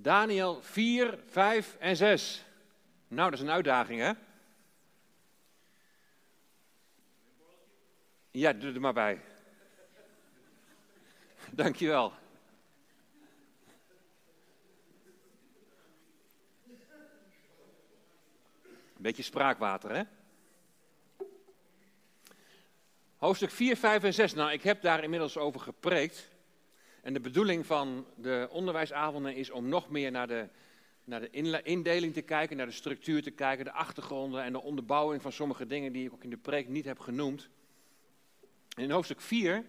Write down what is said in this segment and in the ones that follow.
Daniel 4, 5 en 6. Nou, dat is een uitdaging, hè? Ja, doe er maar bij. Dankjewel. Een beetje spraakwater, hè? Hoofdstuk 4, 5 en 6. Nou, ik heb daar inmiddels over gepreekt. En de bedoeling van de onderwijsavonden is om nog meer naar de, naar de indeling te kijken, naar de structuur te kijken, de achtergronden en de onderbouwing van sommige dingen die ik ook in de preek niet heb genoemd. in hoofdstuk 4,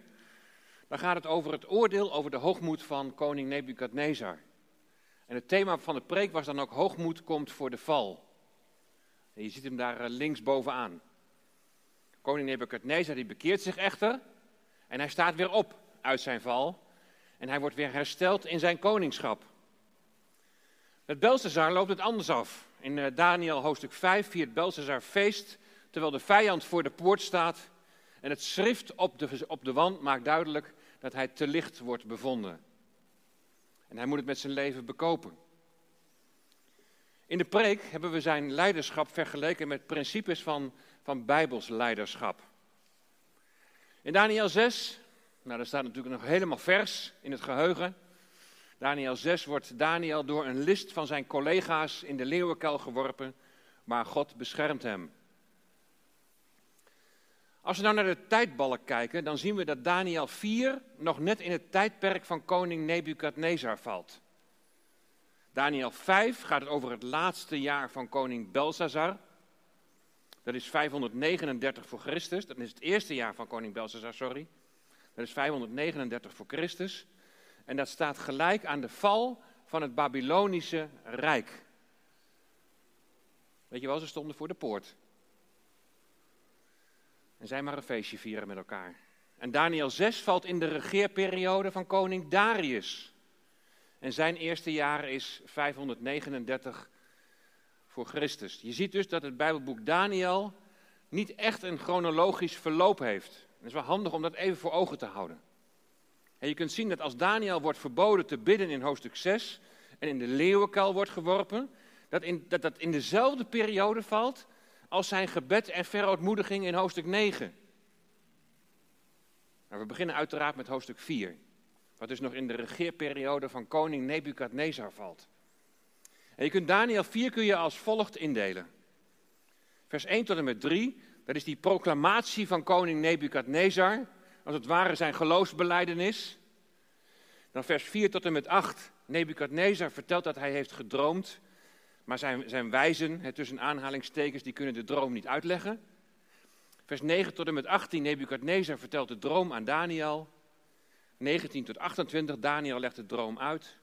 dan gaat het over het oordeel over de hoogmoed van koning Nebukadnezar. En het thema van de preek was dan ook hoogmoed komt voor de val. En je ziet hem daar eh, links bovenaan. Koning Nebukadnezar die bekeert zich echter en hij staat weer op uit zijn val en hij wordt weer hersteld in zijn koningschap. Met Belshazzar loopt het anders af. In eh, Daniel hoofdstuk 5 viert Belshazzar feest terwijl de vijand voor de poort staat en het schrift op de, op de wand maakt duidelijk dat hij te licht wordt bevonden. En hij moet het met zijn leven bekopen. In de preek hebben we zijn leiderschap vergeleken met principes van, van Bijbels leiderschap. In Daniel 6, nou dat staat natuurlijk nog helemaal vers in het geheugen. Daniel 6 wordt Daniel door een list van zijn collega's in de leeuwenkuil geworpen, maar God beschermt hem. Als we nou naar de tijdbalk kijken, dan zien we dat Daniel 4 nog net in het tijdperk van koning Nebukadnezar valt. Daniel 5 gaat over het laatste jaar van koning Belshazzar. Dat is 539 voor Christus. Dat is het eerste jaar van koning Belshazzar, sorry. Dat is 539 voor Christus. En dat staat gelijk aan de val van het Babylonische Rijk. Weet je wel, ze stonden voor de poort. En zij maar een feestje vieren met elkaar. En Daniel 6 valt in de regeerperiode van koning Darius. En zijn eerste jaar is 539 voor Christus. Je ziet dus dat het Bijbelboek Daniel niet echt een chronologisch verloop heeft. Het is wel handig om dat even voor ogen te houden. En je kunt zien dat als Daniel wordt verboden te bidden in hoofdstuk 6 en in de leeuwenkuil wordt geworpen, dat, in, dat dat in dezelfde periode valt als zijn gebed en verootmoediging in hoofdstuk 9. Nou, we beginnen uiteraard met hoofdstuk 4, wat dus nog in de regeerperiode van koning Nebukadnezar valt. En je kunt Daniel 4 kun je als volgt indelen. Vers 1 tot en met 3, dat is die proclamatie van koning Nebukadnezar, als het ware zijn geloofsbeleidenis. Dan vers 4 tot en met 8, Nebukadnezar vertelt dat hij heeft gedroomd maar zijn, zijn wijzen, het tussen aanhalingstekens, die kunnen de droom niet uitleggen. Vers 9 tot en met 18, Nebukadnezar vertelt de droom aan Daniel. 19 tot 28, Daniel legt de droom uit.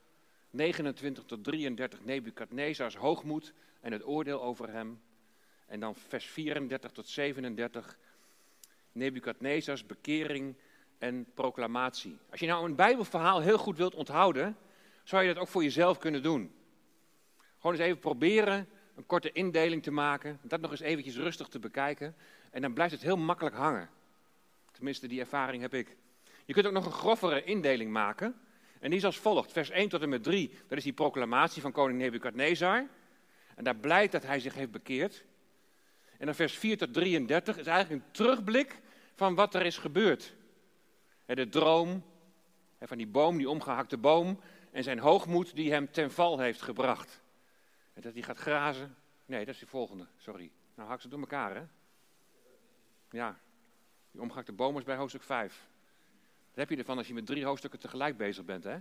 29 tot 33, Nebukadnezars hoogmoed en het oordeel over hem. En dan vers 34 tot 37, Nebukadnezars bekering en proclamatie. Als je nou een Bijbelverhaal heel goed wilt onthouden, zou je dat ook voor jezelf kunnen doen. Gewoon eens even proberen een korte indeling te maken, dat nog eens eventjes rustig te bekijken. En dan blijft het heel makkelijk hangen. Tenminste, die ervaring heb ik. Je kunt ook nog een grovere indeling maken. En die is als volgt. Vers 1 tot en met 3, dat is die proclamatie van koning Nebukadnezar. En daar blijkt dat hij zich heeft bekeerd. En dan vers 4 tot 33 is eigenlijk een terugblik van wat er is gebeurd. De droom van die boom, die omgehakte boom. En zijn hoogmoed die hem ten val heeft gebracht. En dat hij gaat grazen. Nee, dat is de volgende, sorry. Nou hak ze door elkaar, hè? Ja, die omgehakte boom is bij hoofdstuk 5. Dat heb je ervan als je met drie hoofdstukken tegelijk bezig bent, hè?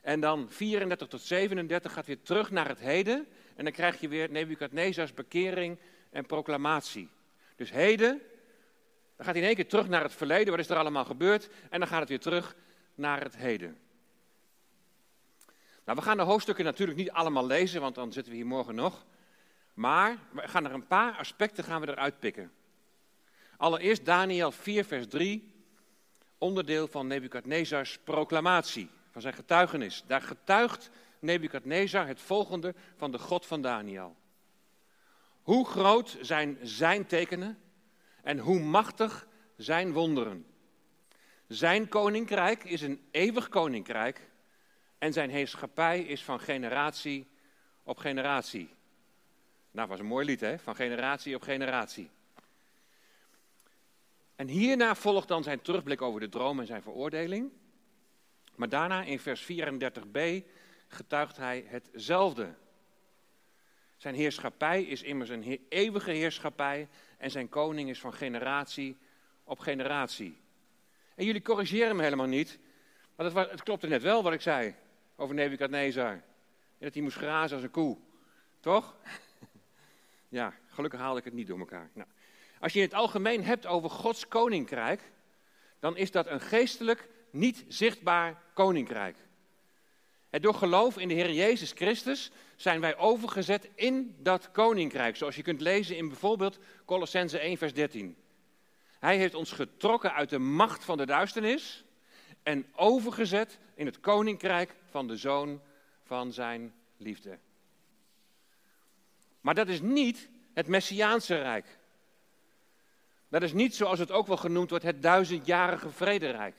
En dan 34 tot 37 gaat weer terug naar het heden. En dan krijg je weer Nebukadnezars bekering en proclamatie. Dus heden, dan gaat hij in één keer terug naar het verleden. Wat is er allemaal gebeurd? En dan gaat het weer terug naar het heden. Nou, we gaan de hoofdstukken natuurlijk niet allemaal lezen, want dan zitten we hier morgen nog. Maar we gaan er een paar aspecten gaan we eruit pikken. Allereerst Daniel 4, vers 3, onderdeel van Nebukadnezars proclamatie, van zijn getuigenis. Daar getuigt Nebukadnezar het volgende van de God van Daniel. Hoe groot zijn zijn tekenen en hoe machtig zijn wonderen. Zijn koninkrijk is een eeuwig koninkrijk En zijn heerschappij is van generatie op generatie. Nou, was een mooi lied, hè? Van generatie op generatie. En hierna volgt dan zijn terugblik over de droom en zijn veroordeling. Maar daarna in vers 34b getuigt hij hetzelfde. Zijn heerschappij is immers een eeuwige heerschappij en zijn koning is van generatie op generatie. En jullie corrigeren me helemaal niet, maar het, het klopte net wel wat ik zei over Nebukadnezar. En dat hij moest grazen als een koe. Toch? Ja, gelukkig haalde ik het niet door elkaar. Nou, als je het algemeen hebt over Gods koninkrijk, dan is dat een geestelijk, niet zichtbaar koninkrijk. Door geloof in de Heer Jezus Christus zijn wij overgezet in dat koninkrijk. Zoals je kunt lezen in bijvoorbeeld Colossense 1, vers 13. Hij heeft ons getrokken uit de macht van de duisternis en overgezet in het koninkrijk van de zoon van zijn liefde. Maar dat is niet het Messiaanse Rijk. Dat is niet zoals het ook wel genoemd wordt, het duizendjarige vrederijk.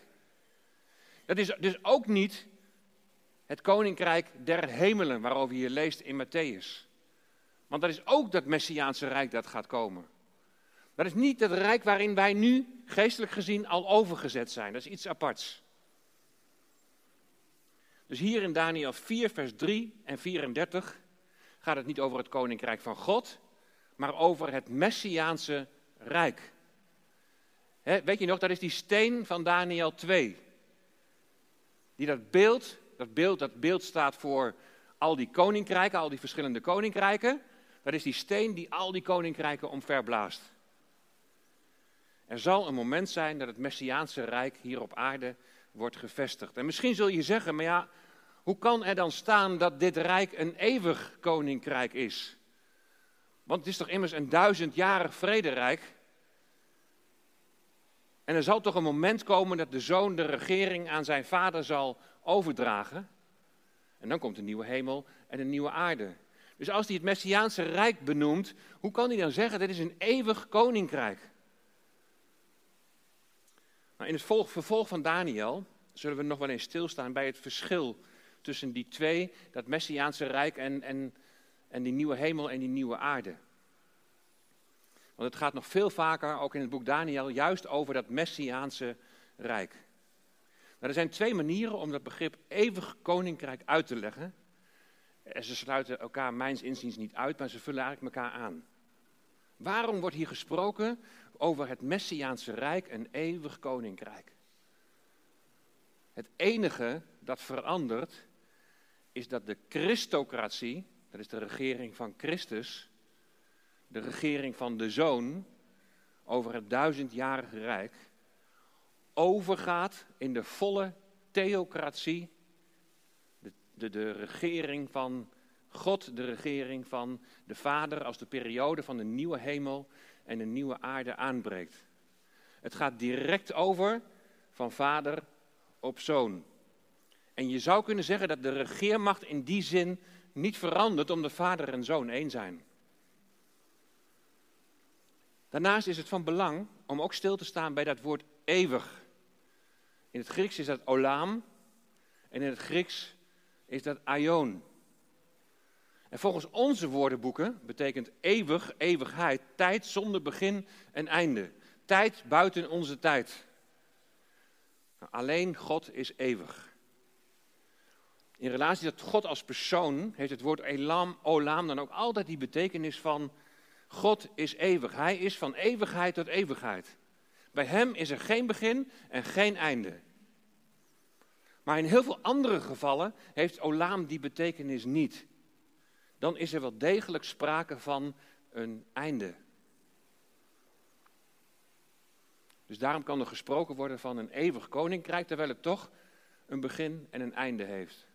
Dat is dus ook niet het koninkrijk der hemelen, waarover je leest in Matthäus. Want dat is ook dat Messiaanse Rijk dat gaat komen. Dat is niet het rijk waarin wij nu, geestelijk gezien, al overgezet zijn. Dat is iets aparts. Dus hier in Daniel 4, vers 3 en 34 gaat het niet over het koninkrijk van God, maar over het Messiaanse Rijk. weet je nog, dat is die steen van Daniel 2. Die dat beeld, dat beeld, dat beeld staat voor al die koninkrijken, al die verschillende koninkrijken. Dat is die steen die al die koninkrijken omverblaast. Er zal een moment zijn dat het Messiaanse Rijk hier op aarde wordt gevestigd. En misschien zul je zeggen, maar ja, hoe kan er dan staan dat dit rijk een eeuwig koninkrijk is? Want het is toch immers een duizendjarig vrederijk? En er zal toch een moment komen dat de zoon de regering aan zijn vader zal overdragen? En dan komt een nieuwe hemel en een nieuwe aarde. Dus als hij het Messiaanse Rijk benoemt, hoe kan hij dan zeggen, dit is een eeuwig koninkrijk? Nou, in het vervolg van Daniel zullen we nog wel eens stilstaan bij het verschil tussen die twee, dat Messiaanse Rijk en, en, en die nieuwe hemel en die nieuwe aarde. Want het gaat nog veel vaker, ook in het boek Daniel, juist over dat Messiaanse Rijk. Er zijn twee manieren om dat begrip eeuwig koninkrijk uit te leggen. En ze sluiten elkaar mijns inziens niet uit, maar ze vullen eigenlijk elkaar aan. Waarom wordt hier gesproken over het Messiaanse Rijk, een eeuwig koninkrijk? Het enige dat verandert, is dat de Christocratie, dat is de regering van Christus, de regering van de Zoon over het duizendjarige rijk, overgaat in de volle theocratie, de, de, de regering van God, de regering van de Vader, als de periode van de nieuwe hemel en de nieuwe aarde aanbreekt. Het gaat direct over van vader op zoon. En je zou kunnen zeggen dat de regeermacht in die zin niet verandert omdat vader en zoon één zijn. Daarnaast is het van belang om ook stil te staan bij dat woord eeuwig. In het Grieks is dat olam en in het Grieks is dat aion. En volgens onze woordenboeken betekent eeuwig, eeuwigheid, tijd zonder begin en einde. Tijd buiten onze tijd. Nou, alleen God is eeuwig. In relatie tot God als persoon heeft het woord elam, olam dan ook altijd die betekenis van God is eeuwig. Hij is van eeuwigheid tot eeuwigheid. Bij hem is er geen begin en geen einde. Maar in heel veel andere gevallen heeft olam die betekenis niet. Dan is er wel degelijk sprake van een einde. Dus daarom kan er gesproken worden van een eeuwig koninkrijk, terwijl het toch een begin en een einde heeft.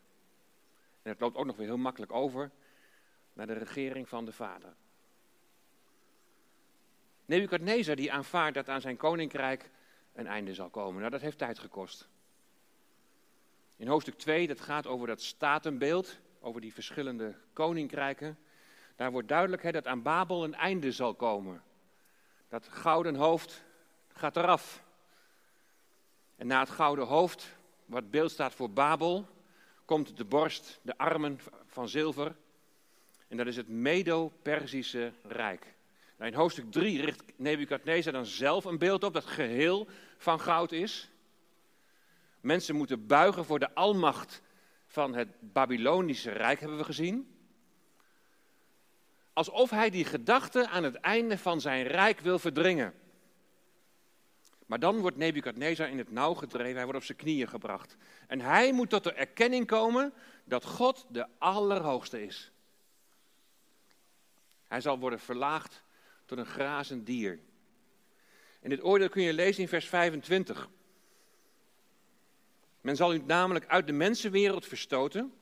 En het loopt ook nog weer heel makkelijk over naar de regering van de Vader. Nebukadnezar die aanvaardt dat aan zijn koninkrijk een einde zal komen. Nou, dat heeft tijd gekost. In hoofdstuk 2, dat gaat over dat statenbeeld, over die verschillende koninkrijken. Daar wordt duidelijk hè, dat aan Babel een einde zal komen. Dat gouden hoofd gaat eraf. En na het gouden hoofd, wat beeld staat voor Babel, komt de borst, de armen van zilver. En dat is het Medo-Persische Rijk. Nou, in hoofdstuk 3 richt Nebukadnezar dan zelf een beeld op dat geheel van goud is. Mensen moeten buigen voor de almacht van het Babylonische Rijk, hebben we gezien. Alsof hij die gedachte aan het einde van zijn rijk wil verdringen. Maar dan wordt Nebukadnezar in het nauw gedreven, hij wordt op zijn knieën gebracht. En hij moet tot de erkenning komen dat God de Allerhoogste is. Hij zal worden verlaagd tot een grazend dier. En dit oordeel kun je lezen in vers 25. Men zal u namelijk uit de mensenwereld verstoten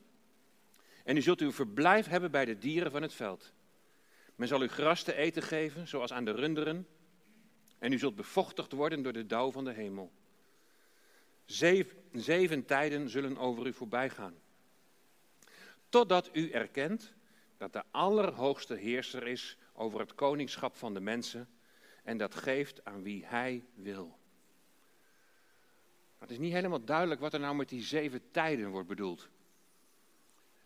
en u zult uw verblijf hebben bij de dieren van het veld. Men zal u gras te eten geven, zoals aan de runderen, en u zult bevochtigd worden door de dauw van de hemel. Zeven, zeven tijden zullen over u voorbij gaan. Totdat u erkent dat de Allerhoogste Heerser is over het koningschap van de mensen en dat geeft aan wie hij wil. Het is niet helemaal duidelijk wat er nou met die zeven tijden wordt bedoeld.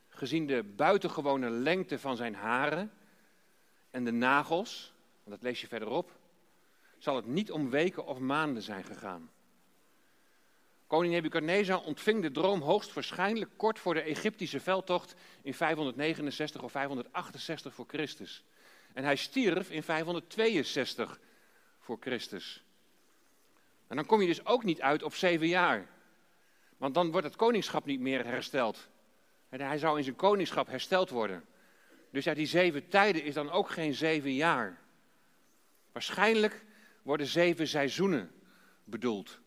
Gezien de buitengewone lengte van zijn haren en de nagels, dat lees je verderop, zal het niet om weken of maanden zijn gegaan. Koning Nebukadnezar ontving de droom hoogstwaarschijnlijk kort voor de Egyptische veldtocht in 569 of 568 voor Christus. En hij stierf in 562 voor Christus. En dan kom je dus ook niet uit op zeven jaar. Want dan wordt het koningschap niet meer hersteld. En hij zou in zijn koningschap hersteld worden. Dus ja, die zeven tijden is dan ook geen zeven jaar. Waarschijnlijk worden zeven seizoenen bedoeld.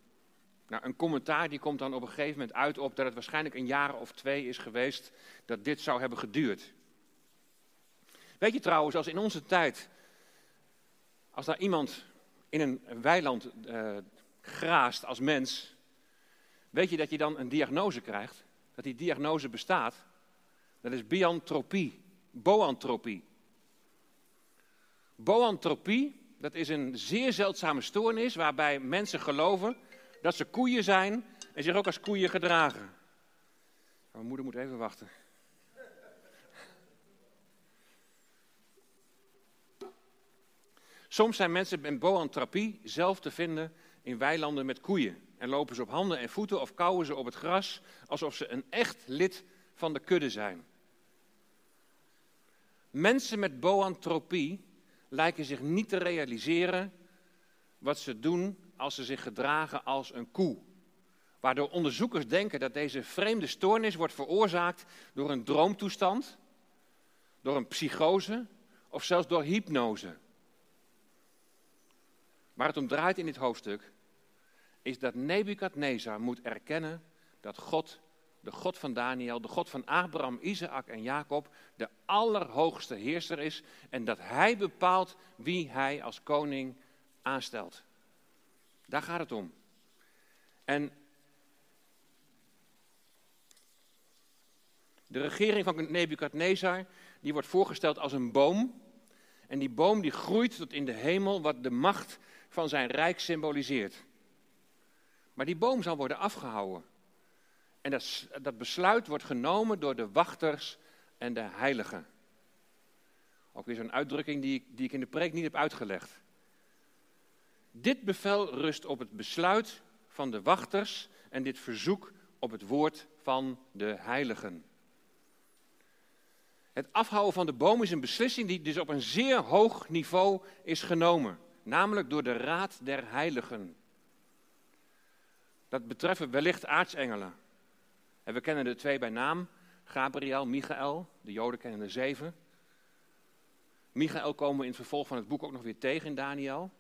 Nou, een commentaar die komt dan op een gegeven moment uit op dat het waarschijnlijk een jaar of twee is geweest dat dit zou hebben geduurd. Weet je trouwens, als in onze tijd, als daar iemand in een weiland uh, graast als mens, weet je dat je dan een diagnose krijgt? Dat die diagnose bestaat? Dat is biantropie, boantropie. Boantropie, dat is een zeer zeldzame stoornis waarbij mensen geloven dat ze koeien zijn en zich ook als koeien gedragen. Mijn moeder moet even wachten. Soms zijn mensen met boantropie zelf te vinden in weilanden met koeien. En lopen ze op handen en voeten of kauwen ze op het gras alsof ze een echt lid van de kudde zijn. Mensen met boantropie lijken zich niet te realiseren wat ze doen als ze zich gedragen als een koe. Waardoor onderzoekers denken dat deze vreemde stoornis wordt veroorzaakt door een droomtoestand, door een psychose of zelfs door hypnose. Waar het om draait in dit hoofdstuk is dat Nebukadnezar moet erkennen dat God, de God van Daniel, de God van Abraham, Isaac en Jacob, de allerhoogste heerser is en dat hij bepaalt wie hij als koning aanstelt. Daar gaat het om. En de regering van Nebukadnezar, die wordt voorgesteld als een boom. En die boom die groeit tot in de hemel, wat de macht van zijn rijk symboliseert. Maar die boom zal worden afgehouden. En dat, dat besluit wordt genomen door de wachters en de heiligen. Ook weer zo'n uitdrukking die die ik in de preek niet heb uitgelegd. Dit bevel rust op het besluit van de wachters en dit verzoek op het woord van de heiligen. Het afhouden van de boom is een beslissing die dus op een zeer hoog niveau is genomen, namelijk door de Raad der Heiligen. Dat betreffen wellicht aartsengelen. En we kennen de twee bij naam, Gabriel, Michael, de Joden kennen de zeven. Michael komen we in het vervolg van het boek ook nog weer tegen in Daniel.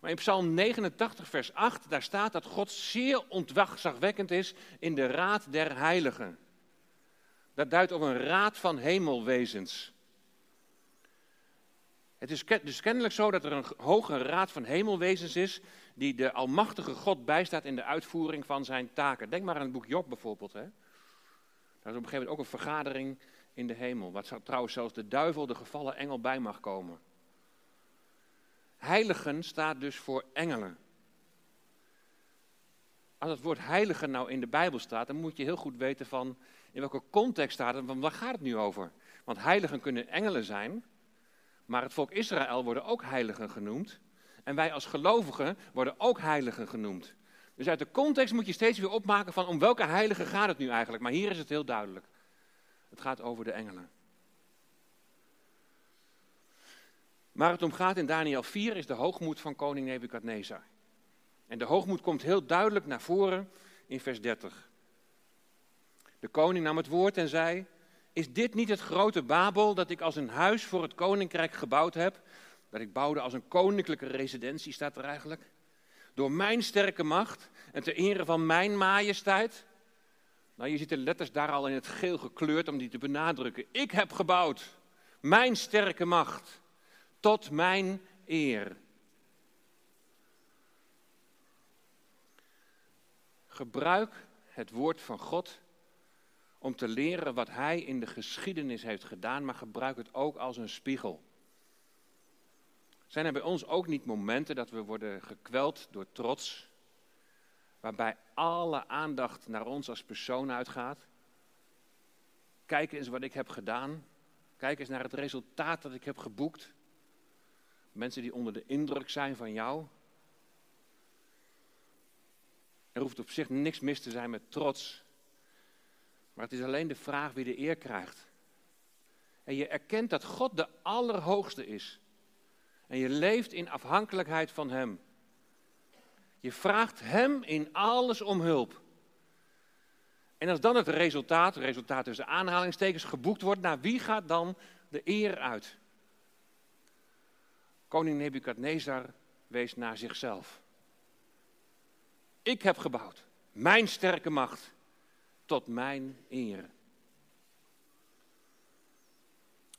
Maar in Psalm 89, vers 8, daar staat dat God zeer ontzagwekkend is in de raad der heiligen. Dat duidt op een raad van hemelwezens. Het is dus kennelijk zo dat er een hoge raad van hemelwezens is, die de almachtige God bijstaat in de uitvoering van zijn taken. Denk maar aan het boek Job bijvoorbeeld. Hè? Daar is op een gegeven moment ook een vergadering in de hemel, waar trouwens zelfs de duivel, de gevallen engel, bij mag komen. Heiligen staat dus voor engelen. als het woord heilige nou in de Bijbel staat, dan moet je heel goed weten van in welke context staat het, van waar gaat het nu over? Want heiligen kunnen engelen zijn, maar het volk Israël worden ook heiligen genoemd. En wij als gelovigen worden ook heiligen genoemd. Dus uit de context moet je steeds weer opmaken van om welke heilige gaat het nu eigenlijk. Maar hier is het heel duidelijk. Het gaat over de engelen. Maar het om gaat in Daniel 4 is de hoogmoed van koning Nebukadnezar. En de hoogmoed komt heel duidelijk naar voren in vers 30. De koning nam het woord en zei: Is dit niet het grote Babel dat ik als een huis voor het koninkrijk gebouwd heb? Dat ik bouwde als een koninklijke residentie, staat er eigenlijk. Door mijn sterke macht en ter ere van mijn majesteit. Nou, je ziet de letters daar al in het geel gekleurd om die te benadrukken. Ik heb gebouwd. Mijn sterke macht. Tot mijn eer. Gebruik het woord van God om te leren wat Hij in de geschiedenis heeft gedaan, maar gebruik het ook als een spiegel. Zijn er bij ons ook niet momenten dat we worden gekweld door trots, waarbij alle aandacht naar ons als persoon uitgaat? Kijk eens wat ik heb gedaan. Kijk eens naar het resultaat dat ik heb geboekt. Mensen die onder de indruk zijn van jou. Er hoeft op zich niks mis te zijn met trots. Maar het is alleen de vraag wie de eer krijgt. En je erkent dat God de Allerhoogste is. En je leeft in afhankelijkheid van Hem. Je vraagt Hem in alles om hulp. En als dan het resultaat, het resultaat tussen aanhalingstekens, geboekt wordt, naar wie gaat dan de eer uit? Koning Nebukadnezar wees naar zichzelf. Ik heb gebouwd, mijn sterke macht, tot mijn eer.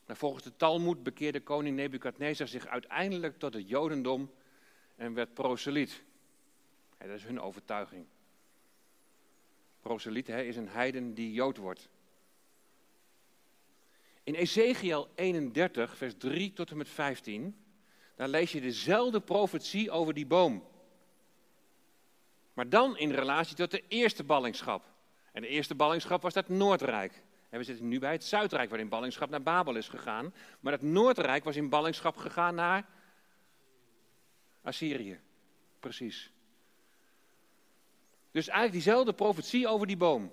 Volgens de Talmud bekeerde koning Nebukadnezar zich uiteindelijk tot het Jodendom en werd proseliet. dat is hun overtuiging. Proseliet is een heiden die Jood wordt. In Ezekiel 31, vers 3 tot en met 15, daar lees je dezelfde profetie over die boom. Maar dan in relatie tot de eerste ballingschap. En de eerste ballingschap was dat Noordrijk. En we zitten nu bij het Zuidrijk, waarin ballingschap naar Babel is gegaan. Maar het Noordrijk was in ballingschap gegaan naar Assyrië. Precies. Dus eigenlijk diezelfde profetie over die boom.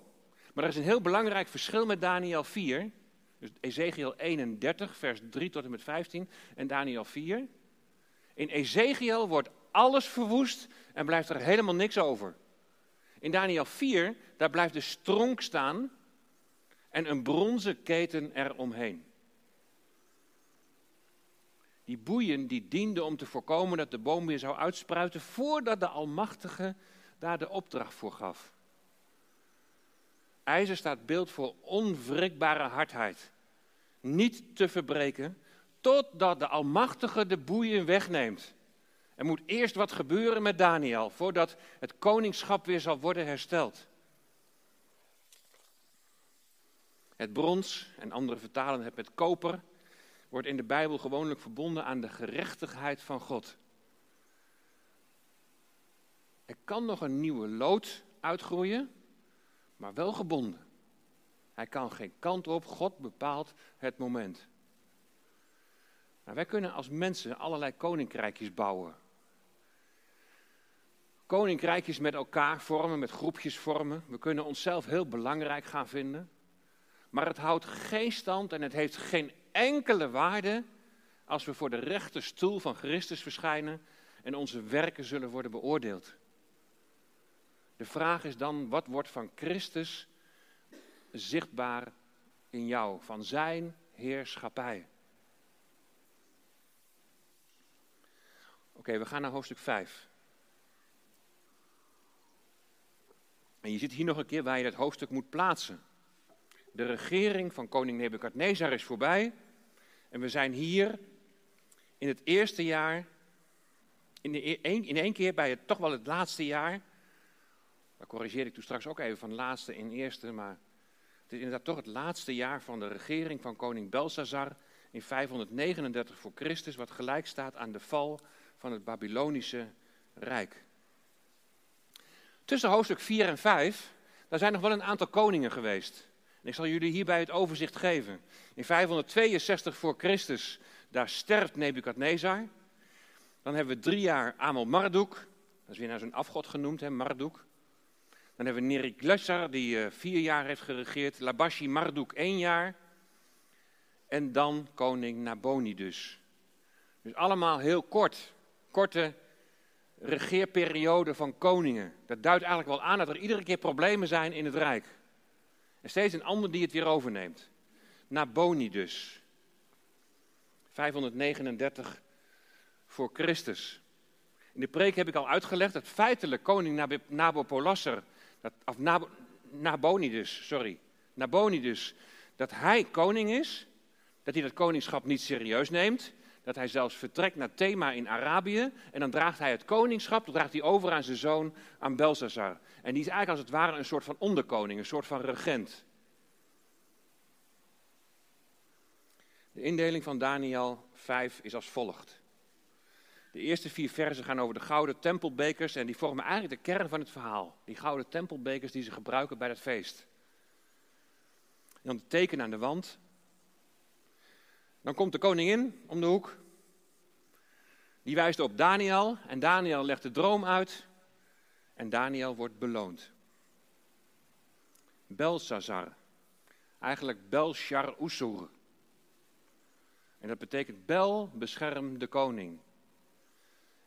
Maar er is een heel belangrijk verschil met Daniel 4. Dus Ezekiel 31, vers 3 tot en met 15 en Daniel 4. In Ezekiel wordt alles verwoest en blijft er helemaal niks over. In Daniel 4, daar blijft de stronk staan en een bronzen keten eromheen. Die boeien die dienden om te voorkomen dat de boom weer zou uitspruiten voordat de Almachtige daar de opdracht voor gaf. IJzer staat beeld voor onwrikbare hardheid. Niet te verbreken totdat de Almachtige de boeien wegneemt. Er moet eerst wat gebeuren met Daniel voordat het koningschap weer zal worden hersteld. Het brons, en andere vertalen het met koper, wordt in de Bijbel gewoonlijk verbonden aan de gerechtigheid van God. Er kan nog een nieuwe lood uitgroeien, maar wel gebonden. Hij kan geen kant op, God bepaalt het moment. Nou, wij kunnen als mensen allerlei koninkrijkjes bouwen. Koninkrijkjes met elkaar vormen, met groepjes vormen. We kunnen onszelf heel belangrijk gaan vinden. Maar het houdt geen stand en het heeft geen enkele waarde als we voor de rechte stoel van Christus verschijnen en onze werken zullen worden beoordeeld. De vraag is dan, wat wordt van Christus zichtbaar in jou, van zijn heerschappij? Oké, we gaan naar hoofdstuk 5. En je ziet hier nog een keer waar je het hoofdstuk moet plaatsen. De regering van koning Nebukadnezar is voorbij. En we zijn hier in het eerste jaar, in, e-, één keer bij het, toch wel het laatste jaar. Daar corrigeer ik toen straks ook even van laatste in eerste, maar het is inderdaad toch het laatste jaar van de regering van koning Belshazzar in 539 voor Christus, wat gelijk staat aan de val van het Babylonische Rijk. Tussen hoofdstuk 4 en 5, daar zijn nog wel een aantal koningen geweest. En ik zal jullie hierbij het overzicht geven. In 562 voor Christus, daar sterft Nebukadnezar. Dan hebben we drie jaar Amel Marduk, dat is weer naar zijn afgod genoemd, hè, Marduk. Dan hebben we Neriglessar, die uh, vier jaar heeft geregeerd. Labashi Marduk één jaar. En dan koning Nabonidus. Dus allemaal heel kort. Korte regeerperiode van koningen. Dat duidt eigenlijk wel aan dat er iedere keer problemen zijn in het Rijk. En steeds een ander die het weer overneemt. Nabonidus. 539 voor Christus. In de preek heb ik al uitgelegd dat feitelijk koning Nabopolassar, of Nab, Nabonidus, sorry, Nabonidus, dat hij koning is, dat hij dat koningschap niet serieus neemt, dat hij zelfs vertrekt naar Thema in Arabië en dan draagt hij het koningschap, dat draagt hij over aan zijn zoon, aan Belshazzar. En die is eigenlijk als het ware een soort van onderkoning, een soort van regent. De indeling van Daniel 5 is als volgt. De eerste vier versen gaan over de gouden tempelbekers en die vormen eigenlijk de kern van het verhaal. Die gouden tempelbekers die ze gebruiken bij dat feest. En dan het teken aan de wand. Dan komt de koningin om de hoek. Die wijst op Daniel en Daniel legt de droom uit en Daniel wordt beloond. Belsazar, eigenlijk Belshar Usur. En dat betekent Bel, bescherm de koning.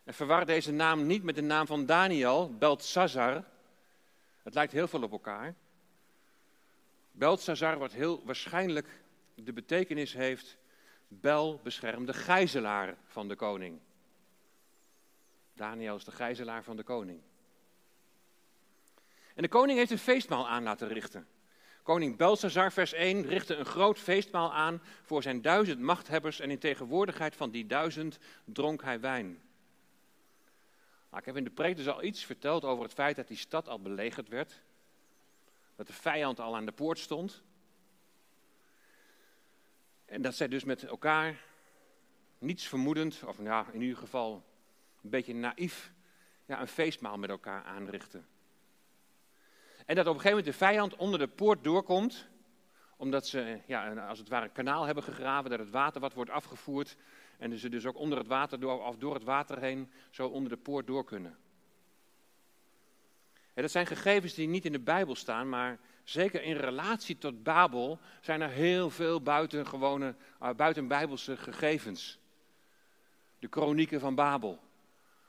En verwar deze naam niet met de naam van Daniel, Beltsazar. Het lijkt heel veel op elkaar. Beltsazar, wat heel waarschijnlijk de betekenis heeft, Bel beschermde gijzelaar van de koning. Daniel is de gijzelaar van de koning. En de koning heeft een feestmaal aan laten richten. Koning Belshazzar, vers 1, richtte een groot feestmaal aan voor zijn duizend machthebbers en in tegenwoordigheid van die duizend dronk hij wijn. Nou, ik heb in de preek dus al iets verteld over het feit dat die stad al belegerd werd. Dat de vijand al aan de poort stond. En dat zij dus met elkaar, niets vermoedend, of ja, in ieder geval een beetje naïef, ja, een feestmaal met elkaar aanrichten. En dat op een gegeven moment de vijand onder de poort doorkomt, omdat ze ja, als het ware een kanaal hebben gegraven, dat het water wat wordt afgevoerd en ze dus ook onder het water door, of door het water heen zo onder de poort door kunnen. En dat zijn gegevens die niet in de Bijbel staan, maar zeker in relatie tot Babel zijn er heel veel buitengewone, uh, buitenbijbelse gegevens. De kronieken van Babel.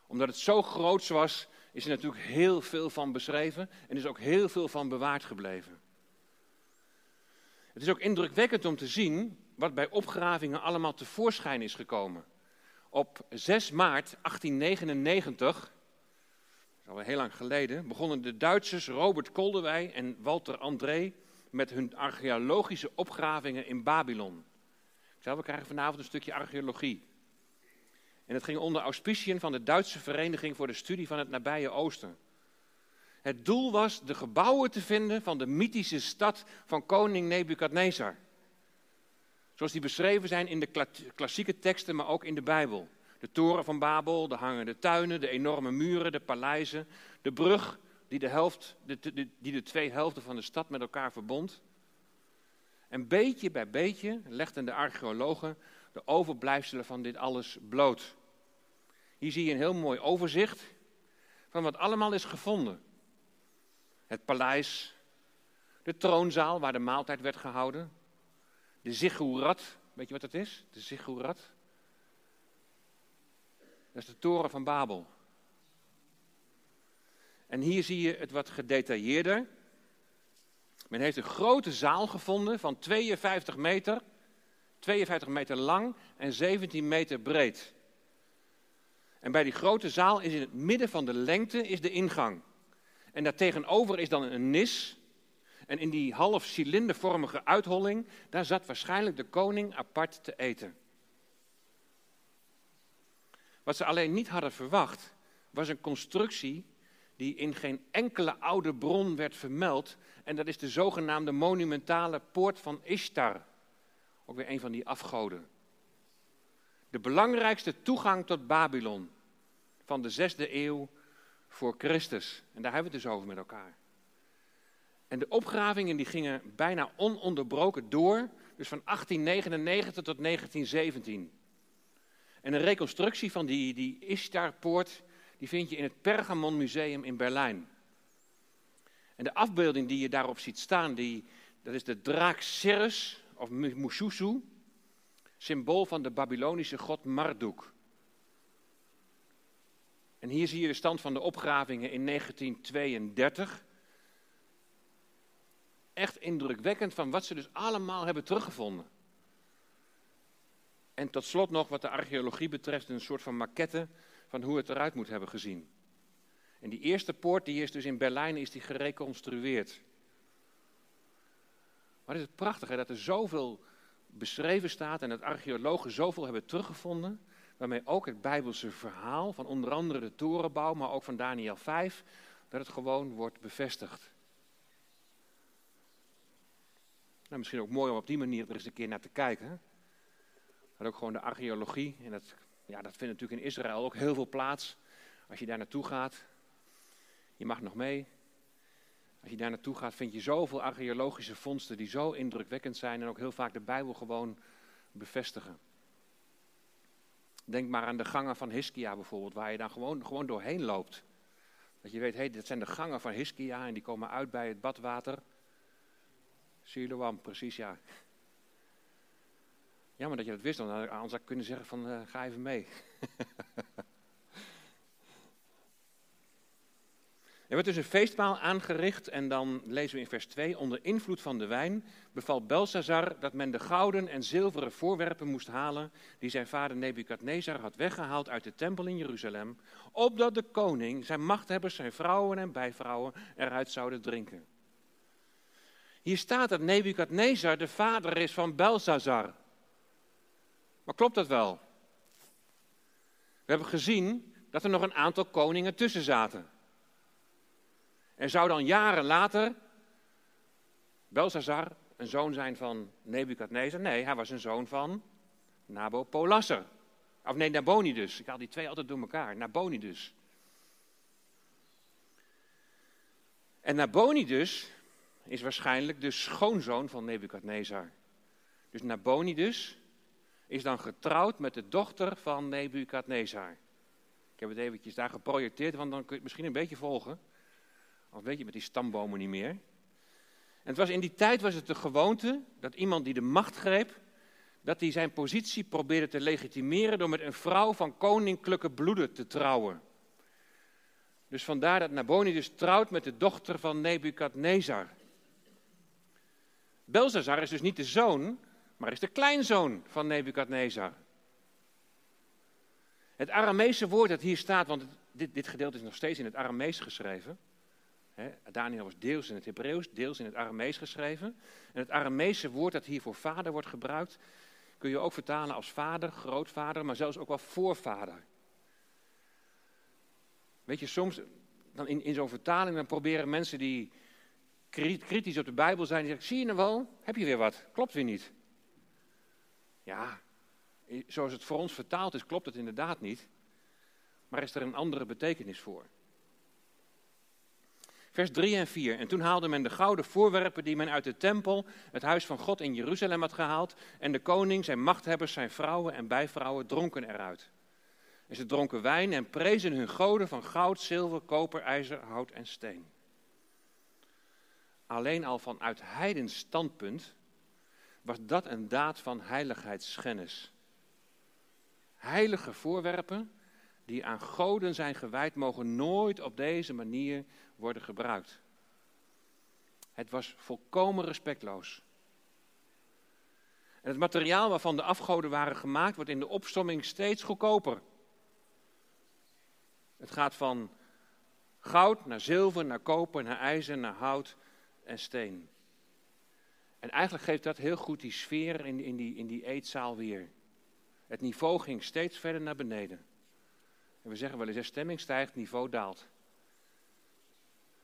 Omdat het zo groot was, is er natuurlijk heel veel van beschreven en is ook heel veel van bewaard gebleven. Het is ook indrukwekkend om te zien wat bij opgravingen allemaal tevoorschijn is gekomen. Op 6 maart 1899, dat al heel lang geleden, begonnen de Duitsers Robert Koldewey en Walter André met hun archeologische opgravingen in Babylon. we krijgen vanavond een stukje archeologie. En het ging onder auspiciën van de Duitse Vereniging voor de Studie van het Nabije Oosten. Het doel was de gebouwen te vinden van de mythische stad van koning Nebukadnezar. Zoals die beschreven zijn in de klassieke teksten, maar ook in de Bijbel. De toren van Babel, de hangende tuinen, de enorme muren, de paleizen, de brug die de, helft, de, die de twee helften van de stad met elkaar verbond. En beetje bij beetje legden de archeologen de overblijfselen van dit alles bloot. Hier zie je een heel mooi overzicht van wat allemaal is gevonden. Het paleis, de troonzaal waar de maaltijd werd gehouden, de ziggurat, weet je wat dat is? De ziggurat. Dat is de toren van Babel. En hier zie je het wat gedetailleerder. Men heeft een grote zaal gevonden van 52 meter, 52 meter lang en 17 meter breed. En bij die grote zaal is in het midden van de lengte is de ingang. En daartegenover is dan een nis en in die half cilindervormige uitholling, daar zat waarschijnlijk de koning apart te eten. Wat ze alleen niet hadden verwacht, was een constructie die in geen enkele oude bron werd vermeld. En dat is de zogenaamde monumentale poort van Ishtar. Ook weer een van die afgoden. De belangrijkste toegang tot Babylon van de zesde eeuw voor Christus. En daar hebben we het dus over met elkaar. En de opgravingen die gingen bijna ononderbroken door, dus van 1899 tot 1917. En een reconstructie van die, die Ishtarpoort, die vind je in het Pergamon Museum in Berlijn. En de afbeelding die je daarop ziet staan, die, dat is de draak Ceres, of Mushusu, symbool van de Babylonische god Marduk. En hier zie je de stand van de opgravingen in 1932. Echt indrukwekkend van wat ze dus allemaal hebben teruggevonden. En tot slot nog wat de archeologie betreft een soort van maquette van hoe het eruit moet hebben gezien. En die eerste poort die is dus in Berlijn is die gereconstrueerd. Maar is het prachtig hè, dat er zoveel beschreven staat en dat archeologen zoveel hebben teruggevonden, waarmee ook het Bijbelse verhaal van onder andere de torenbouw, maar ook van Daniel 5, dat het gewoon wordt bevestigd. Nou, misschien ook mooi om op die manier er eens een keer naar te kijken. Ook gewoon de archeologie, en dat, ja, dat vindt natuurlijk in Israël ook heel veel plaats. Als je daar naartoe gaat, je mag nog mee. Als je daar naartoe gaat, vind je zoveel archeologische vondsten die zo indrukwekkend zijn en ook heel vaak de Bijbel gewoon bevestigen. Denk maar aan de gangen van Hiskia bijvoorbeeld, waar je dan gewoon, gewoon doorheen loopt. Dat je weet, hé, hey, dit zijn de gangen van Hiskia en die komen uit bij het badwater. Siloam, precies ja. Jammer dat je dat wist, dan zou ik kunnen zeggen van, uh, ga even mee. Er werd dus een feestmaal aangericht en dan lezen we in vers 2, onder invloed van de wijn beval Belsazar dat men de gouden en zilveren voorwerpen moest halen die zijn vader Nebukadnezar had weggehaald uit de tempel in Jeruzalem, opdat de koning, zijn machthebbers, zijn vrouwen en bijvrouwen eruit zouden drinken. Hier staat dat Nebukadnezar de vader is van Belsazar. Maar klopt dat wel? We hebben gezien dat er nog een aantal koningen tussen zaten. En zou dan jaren later Belsazar een zoon zijn van Nebukadnezar? Nee, hij was een zoon van Nabopolassar. Of nee, Nabonidus. Ik haal die twee altijd door elkaar. Nabonidus. En Nabonidus is waarschijnlijk de schoonzoon van Nebukadnezar. Dus Nabonidus is dan getrouwd met de dochter van Nebukadnezar. Ik heb het eventjes daar geprojecteerd, want dan kun je het misschien een beetje volgen. Of weet je met die stambomen niet meer. En het was, in die tijd was het de gewoonte dat iemand die de macht greep, dat hij zijn positie probeerde te legitimeren door met een vrouw van koninklijke bloeden te trouwen. Dus vandaar dat Nabonidus trouwt met de dochter van Nebukadnezar. Belzazar is dus niet de zoon, maar is de kleinzoon van Nebukadnezar. Het Aramese woord dat hier staat, want dit, dit gedeelte is nog steeds in het Aramees geschreven. Daniel was deels in het Hebreeuws, deels in het Aramees geschreven. En het Aramese woord dat hier voor vader wordt gebruikt, kun je ook vertalen als vader, grootvader, maar zelfs ook wel voorvader. Weet je, soms dan in, in zo'n vertaling dan proberen mensen die kritisch op de Bijbel zijn, die zeggen, zie je nou wel, heb je weer wat, klopt weer niet. Ja, zoals het voor ons vertaald is, klopt het inderdaad niet. Maar is er een andere betekenis voor? Vers 3 en 4. En toen haalde men de gouden voorwerpen die men uit de tempel, het huis van God in Jeruzalem had gehaald. En de koning, zijn machthebbers, zijn vrouwen en bijvrouwen dronken eruit. En ze dronken wijn en prezen hun goden van goud, zilver, koper, ijzer, hout en steen. Alleen al vanuit heidens standpunt was dat een daad van heiligheidsschennis. Heilige voorwerpen die aan goden zijn gewijd, mogen nooit op deze manier worden gebruikt. Het was volkomen respectloos. En het materiaal waarvan de afgoden waren gemaakt, wordt in de opstomming steeds goedkoper. Het gaat van goud naar zilver, naar koper, naar ijzer, naar hout en steen. En eigenlijk geeft dat heel goed die sfeer in, in, die, in die eetzaal weer. Het niveau ging steeds verder naar beneden. En we zeggen wel eens, stemming stijgt, niveau daalt.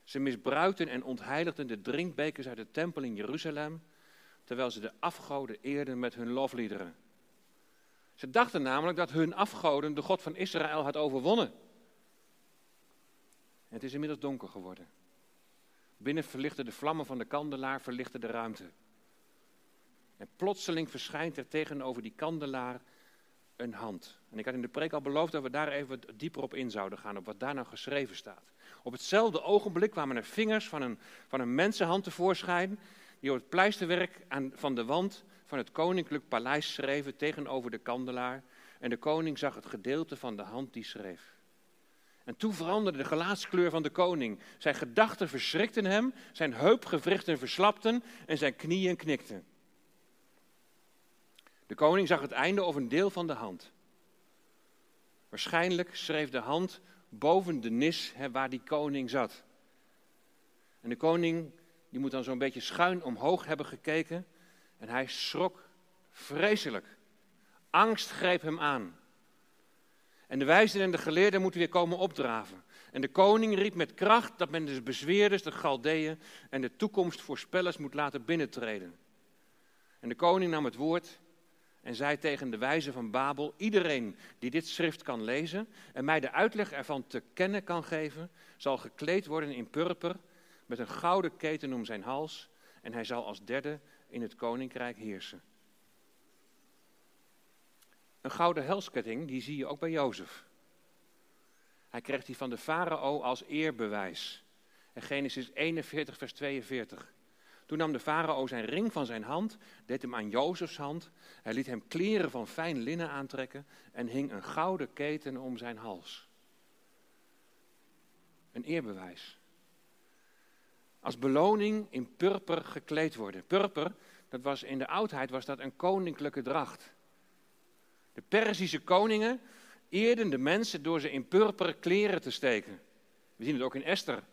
Ze misbruikten en ontheiligden de drinkbekers uit de tempel in Jeruzalem, terwijl ze de afgoden eerden met hun lofliederen. Ze dachten namelijk dat hun afgoden de God van Israël had overwonnen. En het is inmiddels donker geworden. Binnen verlichten de vlammen van de kandelaar verlichten de ruimte. En plotseling verschijnt er tegenover die kandelaar een hand. En ik had in de preek al beloofd dat we daar even dieper op in zouden gaan, op wat daar nou geschreven staat. Op hetzelfde ogenblik kwamen er vingers van een, van een mensenhand tevoorschijn, die op het pleisterwerk aan, van de wand van het koninklijk paleis schreven tegenover de kandelaar. En de koning zag het gedeelte van de hand die schreef. En toen veranderde de gelaatskleur van de koning. Zijn gedachten verschrikten hem, zijn heupgewrichten verslapten en zijn knieën knikten. De koning zag het einde of een deel van de hand. Waarschijnlijk schreef de hand boven de nis waar die koning zat. En de koning die moet dan zo'n beetje schuin omhoog hebben gekeken en hij schrok vreselijk. Angst greep hem aan. En de wijzen en de geleerden moeten weer komen opdraven. En de koning riep met kracht dat men de bezweerders, de Galdeeën en de toekomstvoorspellers moet laten binnentreden. En de koning nam het woord en zei tegen de wijzen van Babel: Iedereen die dit schrift kan lezen en mij de uitleg ervan te kennen kan geven, zal gekleed worden in purper met een gouden keten om zijn hals en hij zal als derde in het koninkrijk heersen. Een gouden helsketting, die zie je ook bij Jozef. Hij kreeg die van de farao als eerbewijs. In Genesis 41, vers 42. Toen nam de farao zijn ring van zijn hand, deed hem aan Jozefs hand. Hij liet hem kleren van fijn linnen aantrekken en hing een gouden keten om zijn hals. Een eerbewijs. Als beloning in purper gekleed worden. Purper, dat was in de oudheid was dat een koninklijke dracht. De Perzische koningen eerden de mensen door ze in purper kleren te steken. We zien het ook in Esther.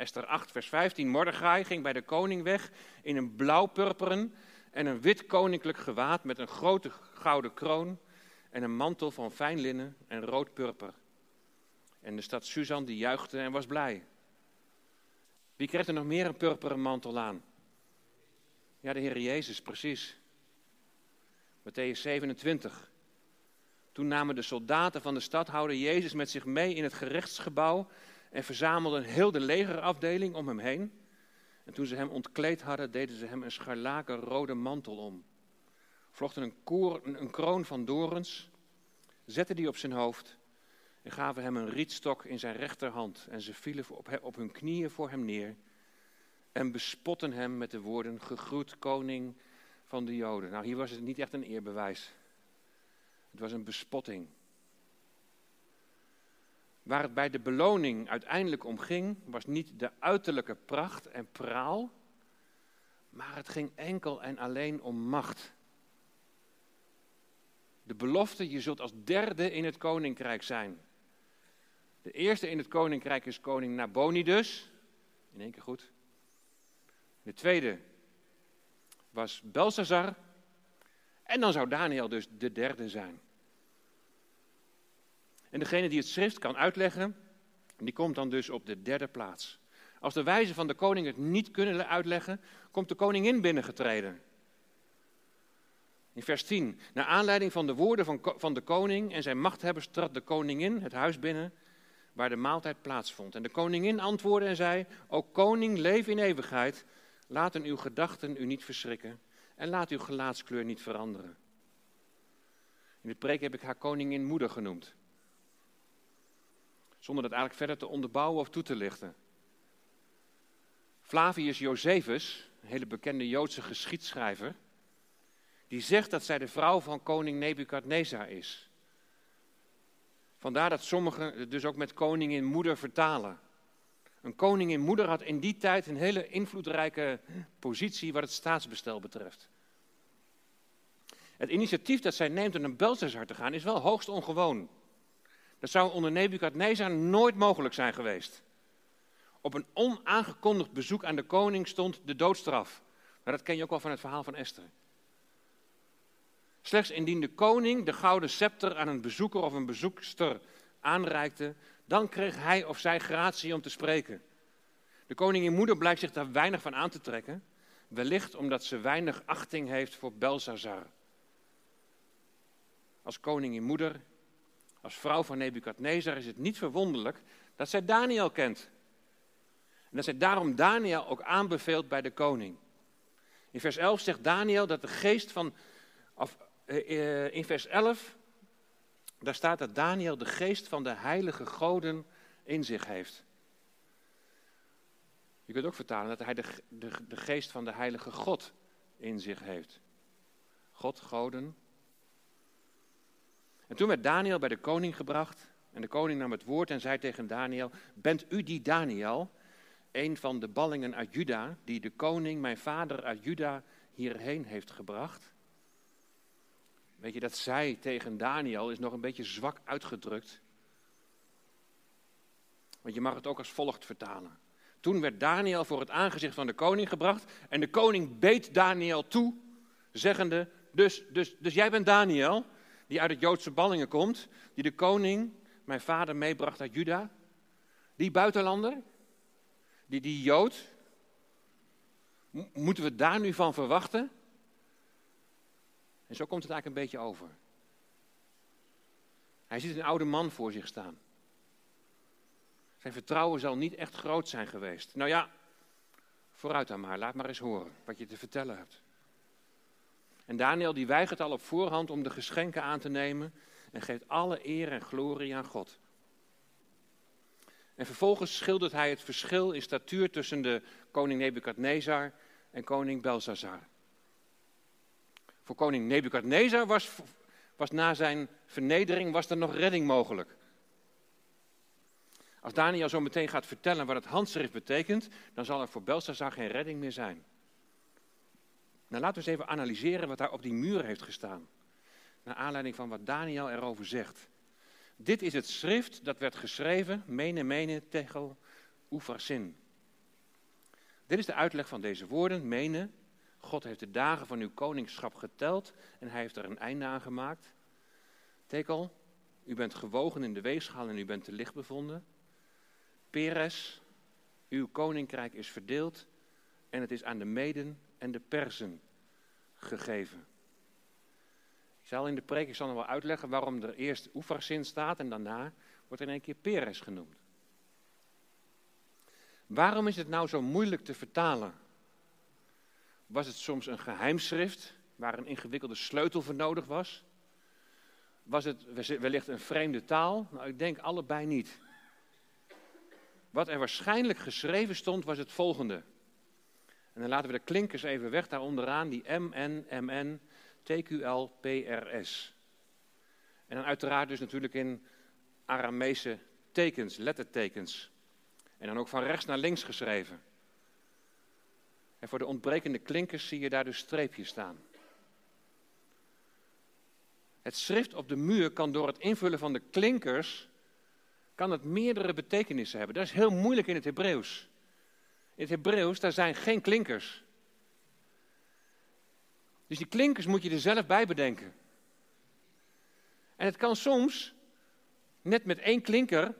Esther 8, vers 15. Mordechai ging bij de koning weg in een blauw-purperen en een wit koninklijk gewaad met een grote gouden kroon en een mantel van fijn linnen en rood purper. En de stad Suzan die juichte en was blij. Wie kreeg er nog meer een purperen mantel aan? Ja, de Heer Jezus, precies. Matthäus 27. Toen namen de soldaten van de stadhouder Jezus met zich mee in het gerechtsgebouw en verzamelden heel de legerafdeling om hem heen. En toen ze hem ontkleed hadden, deden ze hem een scharlaken rode mantel om. Vlochten een, koor, een kroon van dorens, zetten die op zijn hoofd en gaven hem een rietstok in zijn rechterhand. En ze vielen op, op hun knieën voor hem neer en bespotten hem met de woorden: Gegroet, koning van de Joden. Nou, hier was het niet echt een eerbewijs. Het was een bespotting. Waar het bij de beloning uiteindelijk om ging, was niet de uiterlijke pracht en praal, maar het ging enkel en alleen om macht. De belofte, je zult als derde in het koninkrijk zijn. De eerste in het koninkrijk is koning Nabonidus. In één keer goed. De tweede was Belshazzar. En dan zou Daniel dus de derde zijn. En degene die het schrift kan uitleggen, die komt dan dus op de derde plaats. Als de wijzen van de koning het niet kunnen uitleggen, komt de koningin binnengetreden. In vers 10. Naar aanleiding van de woorden van, van de koning en zijn machthebbers trad de koningin het huis binnen waar de maaltijd plaatsvond. En de koningin antwoordde en zei: O koning, leef in eeuwigheid. Laten uw gedachten u niet verschrikken en laat uw gelaatskleur niet veranderen. In de preek heb ik haar koningin moeder genoemd. Zonder dat eigenlijk verder te onderbouwen of toe te lichten. Flavius Josephus, een hele bekende Joodse geschiedschrijver, die zegt dat zij de vrouw van koning Nebukadnezar is. Vandaar dat sommigen dus ook met koningin moeder vertalen. Een koningin moeder had in die tijd een hele invloedrijke positie wat het staatsbestel betreft. Het initiatief dat zij neemt om naar Belshazzar te gaan is wel hoogst ongewoon. Dat zou onder Nebukadnezar nooit mogelijk zijn geweest. Op een onaangekondigd bezoek aan de koning stond de doodstraf. Maar dat ken je ook wel van het verhaal van Esther. Slechts indien de koning de gouden scepter aan een bezoeker of een bezoekster aanreikte, dan kreeg hij of zij gratie om te spreken. De koningin moeder blijkt zich daar weinig van aan te trekken, wellicht omdat ze weinig achting heeft voor Belshazzar. Als koningin moeder, als vrouw van Nebukadnezar is het niet verwonderlijk dat zij Daniel kent. En dat zij daarom Daniel ook aanbeveelt bij de koning. In vers 11 zegt Daniel dat de geest van. Of, eh, eh, in vers 11, daar staat dat Daniel de geest van de heilige goden in zich heeft. Je kunt ook vertalen dat hij de, de, de geest van de heilige God in zich heeft. God, goden. En toen werd Daniel bij de koning gebracht. En de koning nam het woord en zei tegen Daniel: Bent u die Daniel, een van de ballingen uit Juda, die de koning, mijn vader uit Juda, hierheen heeft gebracht? Weet je, dat zij tegen Daniel is nog een beetje zwak uitgedrukt. Want je mag het ook als volgt vertalen. Toen werd Daniel voor het aangezicht van de koning gebracht en de koning beet Daniel toe, zeggende, dus, dus, dus jij bent Daniel, die uit het Joodse ballingen komt, die de koning, mijn vader, meebracht uit Juda. Die buitenlander, die, die Jood, moeten we daar nu van verwachten? En zo komt het eigenlijk een beetje over. Hij ziet een oude man voor zich staan. Zijn vertrouwen zal niet echt groot zijn geweest. Nou ja, vooruit dan maar, laat maar eens horen wat je te vertellen hebt. En Daniel die weigert al op voorhand om de geschenken aan te nemen en geeft alle eer en glorie aan God. En vervolgens schildert hij het verschil in statuur tussen de koning Nebukadnezar en koning Belshazzar. Voor koning Nebukadnezar was, was na zijn vernedering was er nog redding mogelijk. Als Daniel zo meteen gaat vertellen wat het handschrift betekent, dan zal er voor Belshazzar geen redding meer zijn. Nou, laten we eens even analyseren wat daar op die muur heeft gestaan. Naar aanleiding van wat Daniel erover zegt. Dit is het schrift dat werd geschreven, mene mene tegel oefarsin. Dit is de uitleg van deze woorden, mene. God heeft de dagen van uw koningschap geteld en hij heeft er een einde aan gemaakt. Tekel, u bent gewogen in de weegschaal en u bent te licht bevonden. Peres, uw koninkrijk is verdeeld en het is aan de Meden en de Persen gegeven. Ik zal in de preek, ik zal nog wel uitleggen waarom er eerst Oefarsin staat en daarna wordt in één keer Peres genoemd. Waarom is het nou zo moeilijk te vertalen? Was het soms een geheimschrift waar een ingewikkelde sleutel voor nodig was? Was het wellicht een vreemde taal? Nou, ik denk allebei niet. Wat er waarschijnlijk geschreven stond was het volgende. En dan laten we de klinkers even weg daar onderaan, die MN, MN, TQL, PRS. En dan uiteraard dus natuurlijk in Aramese tekens, lettertekens. En dan ook van rechts naar links geschreven. En voor de ontbrekende klinkers zie je daar dus streepjes staan. Het schrift op de muur kan door het invullen van de klinkers kan het meerdere betekenissen hebben. Dat is heel moeilijk in het Hebreeuws. In het Hebreeuws, daar zijn geen klinkers. Dus die klinkers moet je er zelf bij bedenken. En het kan soms, net met één klinker,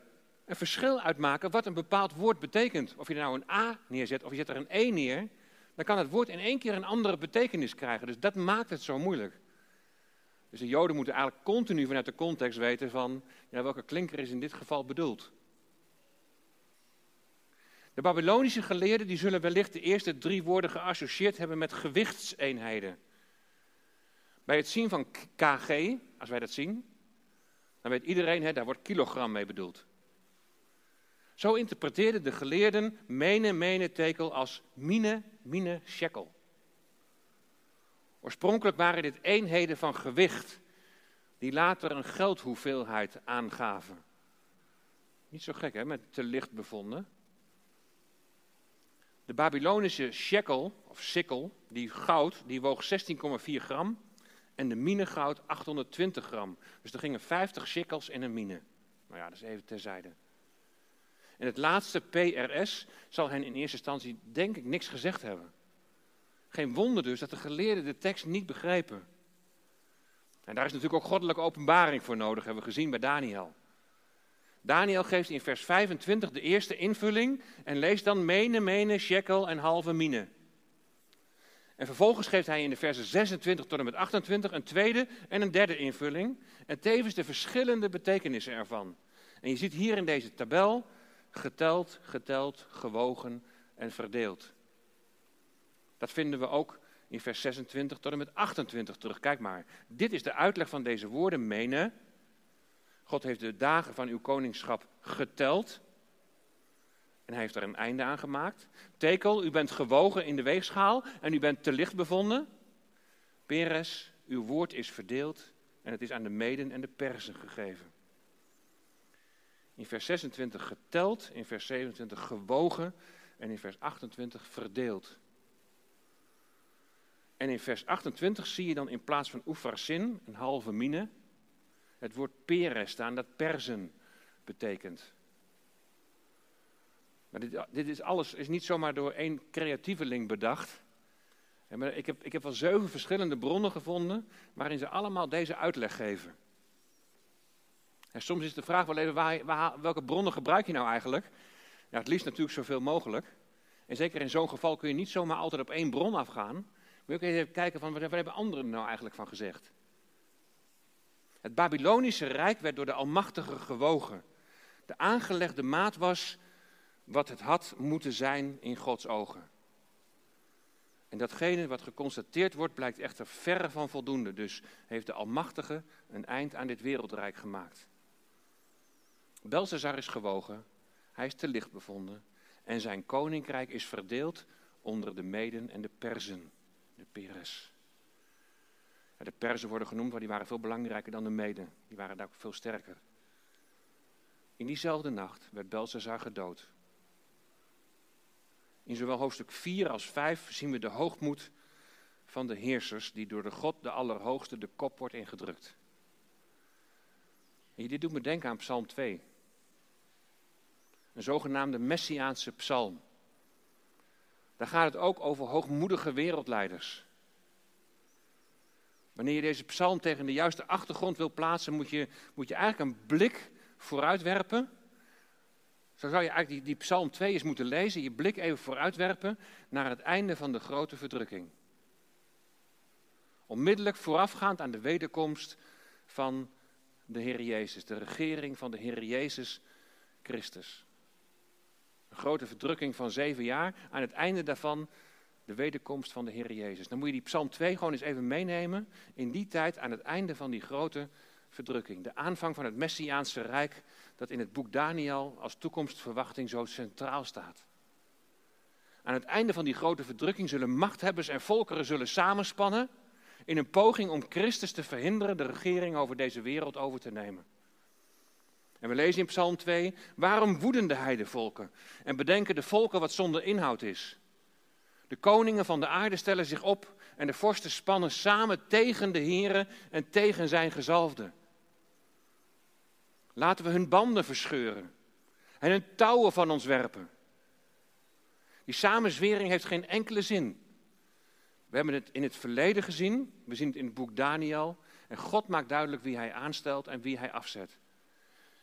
een verschil uitmaken wat een bepaald woord betekent. Of je er nou een A neerzet of je zet er een E neer, dan kan het woord in één keer een andere betekenis krijgen. Dus dat maakt het zo moeilijk. Dus de Joden moeten eigenlijk continu vanuit de context weten van ja, welke klinker is in dit geval bedoeld. De Babylonische geleerden die zullen wellicht de eerste drie woorden geassocieerd hebben met gewichtseenheden. Bij het zien van kg, als wij dat zien, dan weet iedereen, hè, daar wordt kilogram mee bedoeld. Zo interpreteerden de geleerden mene, mene tekel als mine, mine, shekel. Oorspronkelijk waren dit eenheden van gewicht, die later een geldhoeveelheid aangaven. Niet zo gek hè, met te licht bevonden. De Babylonische shekel, of sikkel, die goud, die woog 16,4 gram. En de mine goud 820 gram. Dus er gingen 50 shekels in een mine. Nou ja, dat is even terzijde. En het laatste PRS zal hen in eerste instantie denk ik niks gezegd hebben. Geen wonder dus dat de geleerden de tekst niet begrepen. En daar is natuurlijk ook goddelijke openbaring voor nodig, hebben we gezien bij Daniel. Daniel geeft in vers 25 de eerste invulling en leest dan mene, mene, shekel en halve mine. En vervolgens geeft hij in de versen 26 tot en met 28 een tweede en een derde invulling. En tevens de verschillende betekenissen ervan. En je ziet hier in deze tabel geteld, geteld, gewogen en verdeeld. Dat vinden we ook in vers 26 tot en met 28 terug. Kijk maar, dit is de uitleg van deze woorden, menen. God heeft de dagen van uw koningschap geteld. En hij heeft er een einde aan gemaakt. Tekel, u bent gewogen in de weegschaal en u bent te licht bevonden. Peres, uw woord is verdeeld en het is aan de meden en de persen gegeven. In vers 26 geteld, in vers 27 gewogen en in vers 28 verdeeld. En in vers 28 zie je dan in plaats van oefarsin, een halve mine, het woord peres staan, dat persen betekent. Maar dit, dit, is alles is niet zomaar door één creatieveling bedacht. ik, heb, ik heb wel zeven verschillende bronnen gevonden waarin ze allemaal deze uitleg geven. En soms is de vraag wel even, waar, welke bronnen gebruik je nou eigenlijk? Ja, het liefst natuurlijk zoveel mogelijk. En zeker in zo'n geval kun je niet zomaar altijd op één bron afgaan. Maar je ook even kijken van, wat hebben anderen nou eigenlijk van gezegd? Het Babylonische Rijk werd door de Almachtige gewogen. De aangelegde maat was wat het had moeten zijn in Gods ogen. En datgene wat geconstateerd wordt, blijkt echter verre van voldoende. Dus heeft de Almachtige een eind aan dit wereldrijk gemaakt. Belshazzar is gewogen, hij is te licht bevonden en zijn koninkrijk is verdeeld onder de Meden en de Perzen, de Peres. De Perzen worden genoemd, want die waren veel belangrijker dan de Meden. Die waren daar ook veel sterker. In diezelfde nacht werd Belshazzar gedood. In zowel hoofdstuk 4 als 5 zien we de hoogmoed van de heersers die door de God de Allerhoogste de kop wordt ingedrukt. En dit doet me denken aan Psalm 2. Een zogenaamde Messiaanse psalm. Daar gaat het ook over hoogmoedige wereldleiders. Wanneer je deze psalm tegen de juiste achtergrond wil plaatsen, moet je, moet je eigenlijk een blik vooruitwerpen. Zo zou je eigenlijk die, die psalm 2 eens moeten lezen, je blik even vooruitwerpen naar het einde van de grote verdrukking. Onmiddellijk voorafgaand aan de wederkomst van de Heer Jezus, de regering van de Heer Jezus Christus. Een grote verdrukking van zeven jaar. Aan het einde daarvan de wederkomst van de Heer Jezus. Dan moet je die Psalm 2 gewoon eens even meenemen. In die tijd, aan het einde van die grote verdrukking. De aanvang van het Messiaanse Rijk, dat in het boek Daniel als toekomstverwachting zo centraal staat. Aan het einde van die grote verdrukking zullen machthebbers en volkeren zullen samenspannen. in een poging om Christus te verhinderen de regering over deze wereld over te nemen. En we lezen in Psalm 2, waarom woeden de heidevolken en bedenken de volken wat zonder inhoud is? De koningen van de aarde stellen zich op en de vorsten spannen samen tegen de Here en tegen zijn gezalfde. Laten we hun banden verscheuren en hun touwen van ons werpen. Die samenzwering heeft geen enkele zin. We hebben het in het verleden gezien, we zien het in het boek Daniel. En God maakt duidelijk wie hij aanstelt en wie hij afzet.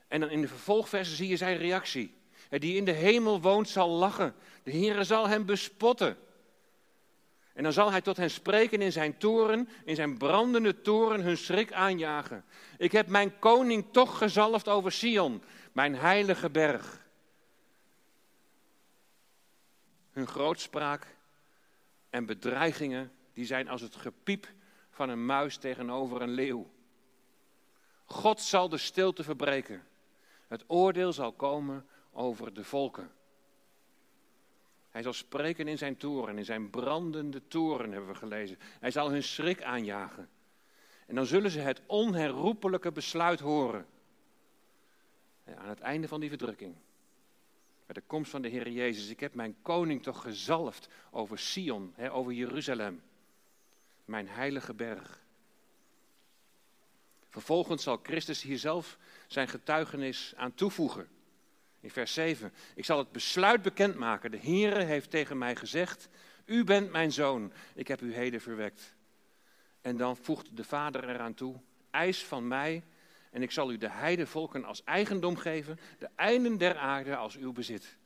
En dan in de vervolgversen zie je zijn reactie. Die in de hemel woont zal lachen. De Heere zal hem bespotten. En dan zal hij tot hen spreken in zijn toren, in zijn brandende toren, hun schrik aanjagen. Ik heb mijn koning toch gezalfd over Sion, mijn heilige berg. Hun grootspraak en bedreigingen, die zijn als het gepiep van een muis tegenover een leeuw. God zal de stilte verbreken. Het oordeel zal komen over de volken. Hij zal spreken in zijn toren, in zijn brandende toren hebben we gelezen. Hij zal hun schrik aanjagen. En dan zullen ze het onherroepelijke besluit horen. aan het einde van die verdrukking. Bij de komst van de Heer Jezus. Ik heb mijn koning toch gezalfd over Sion, over Jeruzalem. Mijn heilige berg. Vervolgens zal Christus hier zelf zijn getuigenis aan toevoegen. In vers 7. Ik zal het besluit bekendmaken. De Heere heeft tegen mij gezegd: U bent mijn zoon, ik heb u heden verwekt. En dan voegt de Vader eraan toe: Eis van mij, en ik zal u de heidevolken als eigendom geven, de einden der aarde als uw bezit.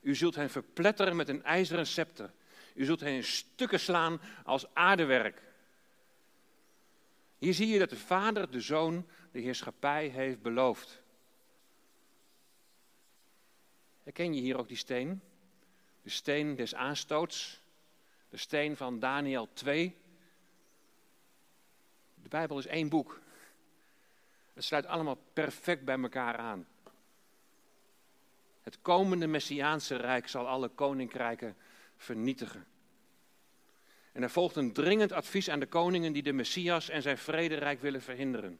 U zult hen verpletteren met een ijzeren scepter. U zult hen in stukken slaan als aardewerk. Hier zie je dat de Vader de Zoon de heerschappij heeft beloofd. Herken je hier ook die steen? De steen des aanstoots. De steen van Daniel 2. De Bijbel is één boek. Het sluit allemaal perfect bij elkaar aan. Het komende Messiaanse Rijk zal alle koninkrijken vernietigen. En er volgt een dringend advies aan de koningen die de Messias en zijn vrederijk willen verhinderen.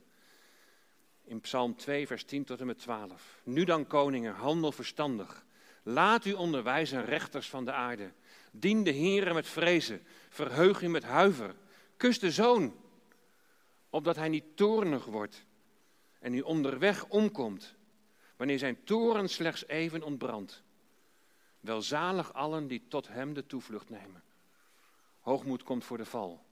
In Psalm 2, vers 10 tot en met 12. Nu dan, koningen, handel verstandig. Laat u onderwijzen, rechters van de aarde. Dien de Heere met vrezen. Verheug u met huiver. Kus de zoon, opdat hij niet toornig wordt en u onderweg omkomt, wanneer zijn toren slechts even ontbrandt. Welzalig allen die tot hem de toevlucht nemen. Hoogmoed komt voor de val.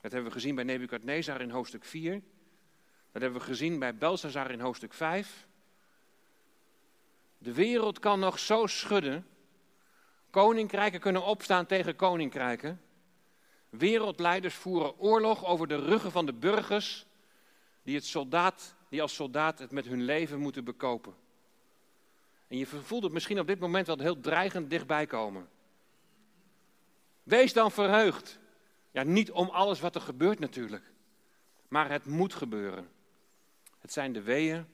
Dat hebben we gezien bij Nebukadnezar in hoofdstuk 4. Dat hebben we gezien bij Belshazzar in hoofdstuk 5. De wereld kan nog zo schudden. Koninkrijken kunnen opstaan tegen koninkrijken. Wereldleiders voeren oorlog over de ruggen van de burgers die, het soldaat, die als soldaat het met hun leven moeten bekopen. En je voelt het misschien op dit moment wel heel dreigend dichtbij komen. Wees dan verheugd. Ja, niet om alles wat er gebeurt natuurlijk. Maar het moet gebeuren. Het zijn de weeën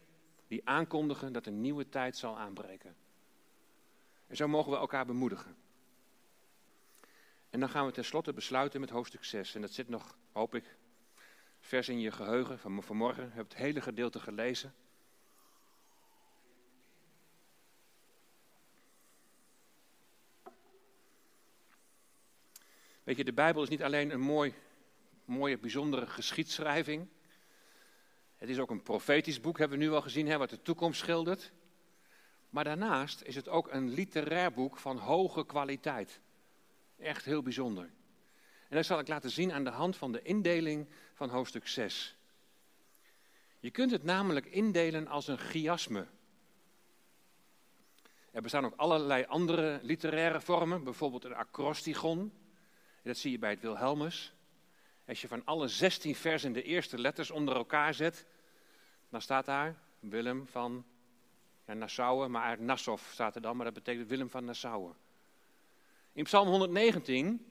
die aankondigen dat een nieuwe tijd zal aanbreken. En zo mogen we elkaar bemoedigen. En dan gaan we tenslotte besluiten met hoofdstuk 6. En dat zit nog, hoop ik, vers in je geheugen van vanmorgen. Je hebt het hele gedeelte gelezen. Weet je, de Bijbel is niet alleen een mooi, mooie, bijzondere geschiedschrijving. Het is ook een profetisch boek, hebben we nu al gezien, hè, wat de toekomst schildert. Maar daarnaast is het ook een literair boek van hoge kwaliteit. Echt heel bijzonder. En dat zal ik laten zien aan de hand van de indeling van hoofdstuk 6. Je kunt het namelijk indelen als een chiasme. Er bestaan ook allerlei andere literaire vormen, bijvoorbeeld een acrostigon. Dat zie je bij het Wilhelmus. Als je van alle 16 versen de eerste letters onder elkaar zet, dan staat daar Willem van ja, Nassau, maar eigenlijk Nassau staat er dan, maar dat betekent Willem van Nassau. In Psalm 119,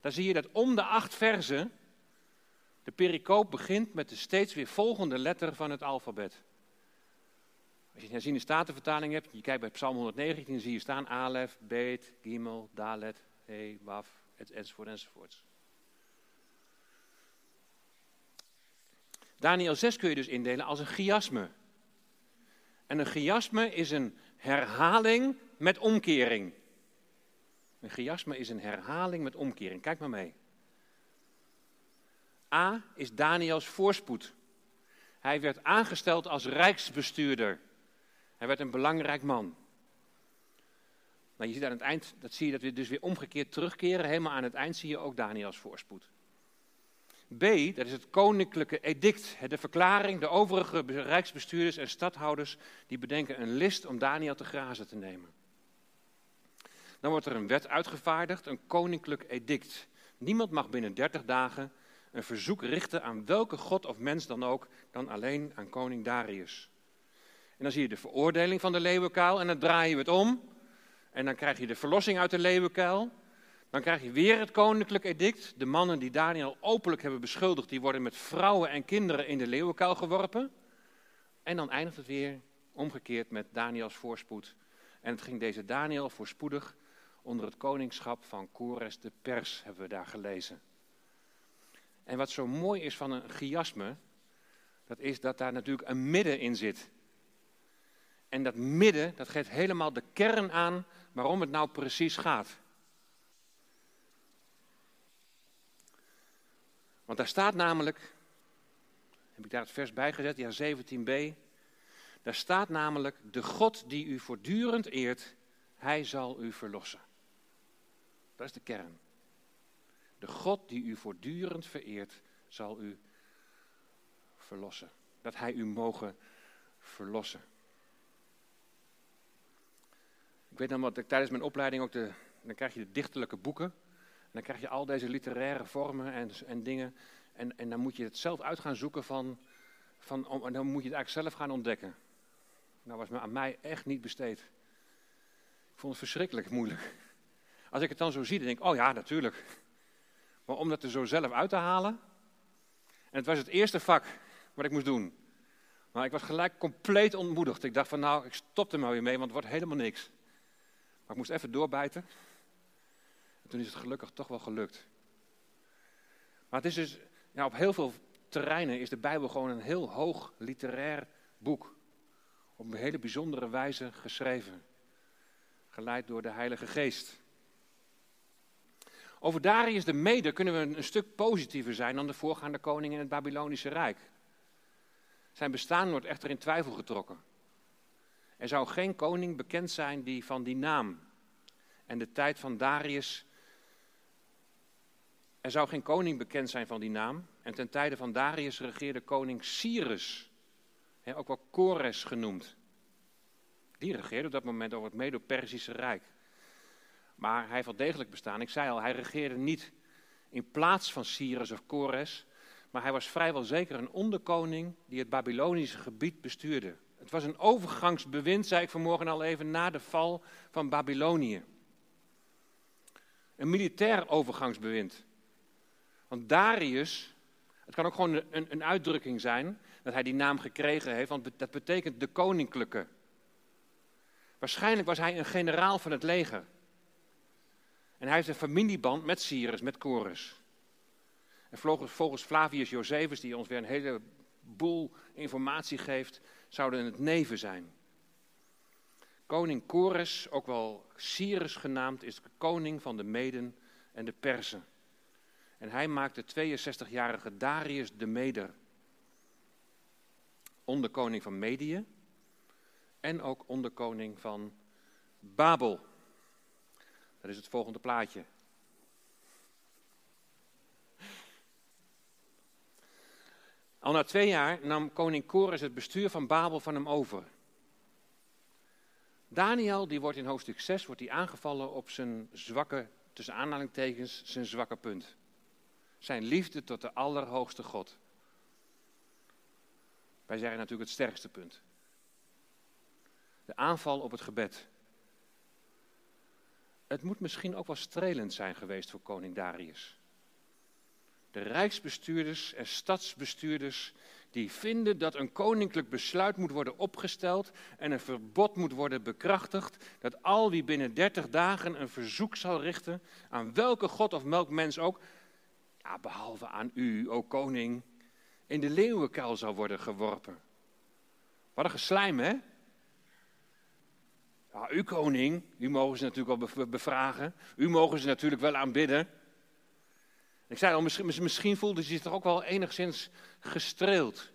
daar zie je dat om de acht versen de pericoop begint met de steeds weer volgende letter van het alfabet. Als je een herziende statenvertaling hebt, je kijkt bij Psalm 119, zie je staan Alef, Beet, Gimel, Dalet, He, Waf, enzovoort enzovoort. Daniel 6 kun je dus indelen als een chiasme. En een chiasme is een herhaling met omkering. Een chiasme is een herhaling met omkering. Kijk maar mee. A is Daniels voorspoed. Hij werd aangesteld als rijksbestuurder. Hij werd een belangrijk man. Nou, je ziet aan het eind, dat zie je dat we dus weer omgekeerd terugkeren. Helemaal aan het eind zie je ook Daniels voorspoed. B, dat is het koninklijke edict, de verklaring. De overige rijksbestuurders en stadhouders die bedenken een list om Daniel te grazen te nemen. Dan wordt er een wet uitgevaardigd, een koninklijk edict. Niemand mag binnen 30 dagen een verzoek richten aan welke god of mens dan ook, dan alleen aan koning Darius. En dan zie je de veroordeling van de leeuwenkuil en dan draai je het om. En dan krijg je de verlossing uit de leeuwenkuil. Dan krijg je weer het koninklijk edict. De mannen die Daniel openlijk hebben beschuldigd, die worden met vrouwen en kinderen in de leeuwenkuil geworpen. En dan eindigt het weer omgekeerd met Daniels voorspoed. En het ging deze Daniel voorspoedig onder het koningschap van Kores de Pers, hebben we daar gelezen. En wat zo mooi is van een chiasme, dat is dat daar natuurlijk een midden in zit. En dat midden, dat geeft helemaal de kern aan waarom het nou precies gaat. Want daar staat namelijk, heb ik daar het vers bij gezet, ja 17b. Daar staat namelijk, de God die u voortdurend eert, hij zal u verlossen. Dat is de kern. De God die u voortdurend vereert, zal u verlossen. Dat hij u mogen verlossen. Ik weet dan wat ik tijdens mijn opleiding ook de. Dan krijg je de dichterlijke boeken. Dan krijg je al deze literaire vormen en, en dingen. En, en dan moet je het zelf uit gaan zoeken van. van dan moet je het eigenlijk zelf gaan ontdekken. nou was aan mij echt niet besteed. Ik vond het verschrikkelijk moeilijk. Als ik het dan zo zie, dan denk ik, oh ja, natuurlijk. Maar om dat er zo zelf uit te halen. En het was het eerste vak wat ik moest doen. Maar ik was gelijk compleet ontmoedigd. Ik dacht van nou, ik stop er maar weer mee, want het wordt helemaal niks. Maar ik moest even doorbijten. En toen is het gelukkig toch wel gelukt. Maar het is dus, ja, op heel veel terreinen is de Bijbel gewoon een heel hoog literair boek. Op een hele bijzondere wijze geschreven. Geleid door de Heilige Geest. Over Darius de Mede kunnen we een stuk positiever zijn dan de voorgaande koning in het Babylonische Rijk. Zijn bestaan wordt echter in twijfel getrokken. Er zou geen koning bekend zijn die van die naam en de tijd van Darius. Er zou geen koning bekend zijn van die naam. En ten tijde van Darius regeerde koning Cyrus, ook wel Kores genoemd. Die regeerde op dat moment over het Medo-Persische Rijk. Maar hij heeft degelijk bestaan. Ik zei al, hij regeerde niet in plaats van Cyrus of Kores, maar hij was vrijwel zeker een onderkoning die het Babylonische gebied bestuurde. Het was een overgangsbewind, zei ik vanmorgen al even, na de val van Babylonië. Een militair overgangsbewind. Want Darius, het kan ook gewoon een, een uitdrukking zijn dat hij die naam gekregen heeft, want dat betekent de koninklijke. Waarschijnlijk was hij een generaal van het leger. En hij heeft een familieband met Cyrus, met Chorus. En volgens Flavius Josephus, die ons weer een heleboel informatie geeft, zouden het neven zijn. Koning Chorus, ook wel Cyrus genaamd, is de koning van de Meden en de Persen. En hij maakt de 62-jarige Darius de Meder onderkoning van Medië en ook onderkoning van Babel. Dat is het volgende plaatje. Al na twee jaar nam koning Kores het bestuur van Babel van hem over. Daniel, die wordt in hoofdstuk 6 wordt hij aangevallen op zijn zwakke, tussen aanhalingstekens, zijn zwakke punt. Zijn liefde tot de Allerhoogste God. Wij zeggen natuurlijk het sterkste punt. De aanval op het gebed. Het moet misschien ook wel strelend zijn geweest voor koning Darius. De rijksbestuurders en stadsbestuurders die vinden dat een koninklijk besluit moet worden opgesteld en een verbod moet worden bekrachtigd, dat al wie binnen 30 dagen een verzoek zal richten aan welke god of welk mens ook, ja, behalve aan u, o koning, in de leeuwenkuil zal worden geworpen. Wat een geslijm, hè? Ja, u koning, u mogen ze natuurlijk wel bevragen. U mogen ze natuurlijk wel aanbidden. Ik zei al, misschien, misschien voelde ze zich toch ook wel enigszins gestreeld.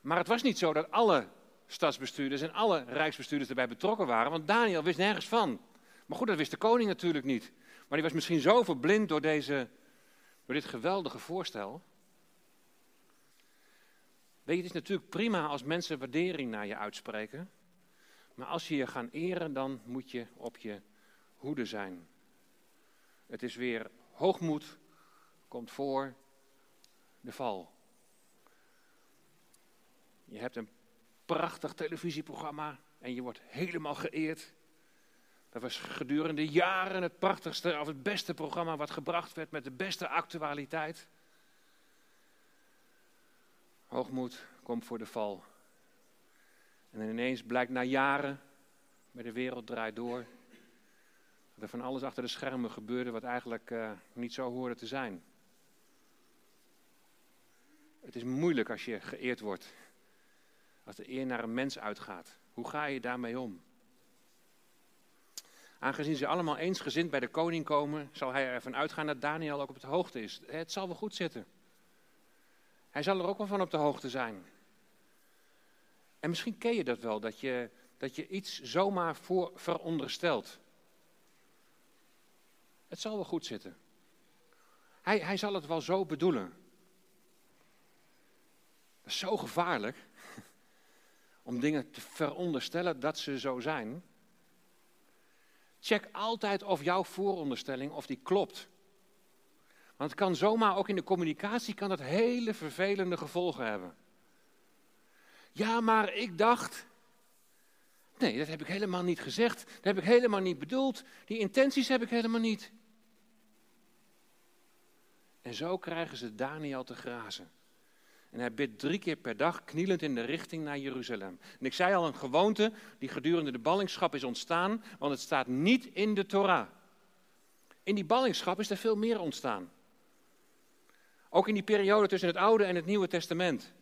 Maar het was niet zo dat alle stadsbestuurders en alle rijksbestuurders erbij betrokken waren, want Daniel wist nergens van. Maar goed, dat wist de koning natuurlijk niet. Maar die was misschien zo verblind door, deze, door dit geweldige voorstel. Weet je, het is natuurlijk prima als mensen waardering naar je uitspreken. Maar als je je gaan eren, dan moet je op je hoede zijn. Het is weer hoogmoed, komt voor de val. Je hebt een prachtig televisieprogramma en je wordt helemaal geëerd. Dat was gedurende jaren het prachtigste of het beste programma wat gebracht werd met de beste actualiteit. Hoogmoed komt voor de val. En ineens blijkt na jaren, bij de wereld draait door, dat er van alles achter de schermen gebeurde wat eigenlijk uh, niet zo hoorde te zijn. Het is moeilijk als je geëerd wordt, als de eer naar een mens uitgaat. Hoe ga je daarmee om? Aangezien ze allemaal eensgezind bij de koning komen, zal hij ervan uitgaan dat Daniel ook op de hoogte is. Het zal wel goed zitten. Hij zal er ook wel van op de hoogte zijn. En misschien ken je dat wel, dat je, dat je iets zomaar voor veronderstelt. Het zal wel goed zitten. Hij, hij zal het wel zo bedoelen. Dat is zo gevaarlijk om dingen te veronderstellen dat ze zo zijn. Check altijd of jouw vooronderstelling of die klopt. Want het kan zomaar ook in de communicatie kan dat hele vervelende gevolgen hebben. Ja, maar ik dacht. Nee, dat heb ik helemaal niet gezegd. Dat heb ik helemaal niet bedoeld. Die intenties heb ik helemaal niet. En zo krijgen ze Daniel te grazen. En hij bidt drie keer per dag knielend in de richting naar Jeruzalem. En ik zei al, een gewoonte die gedurende de ballingschap is ontstaan, want het staat niet in de Torah. In die ballingschap is er veel meer ontstaan. Ook in die periode tussen het Oude en het Nieuwe Testament.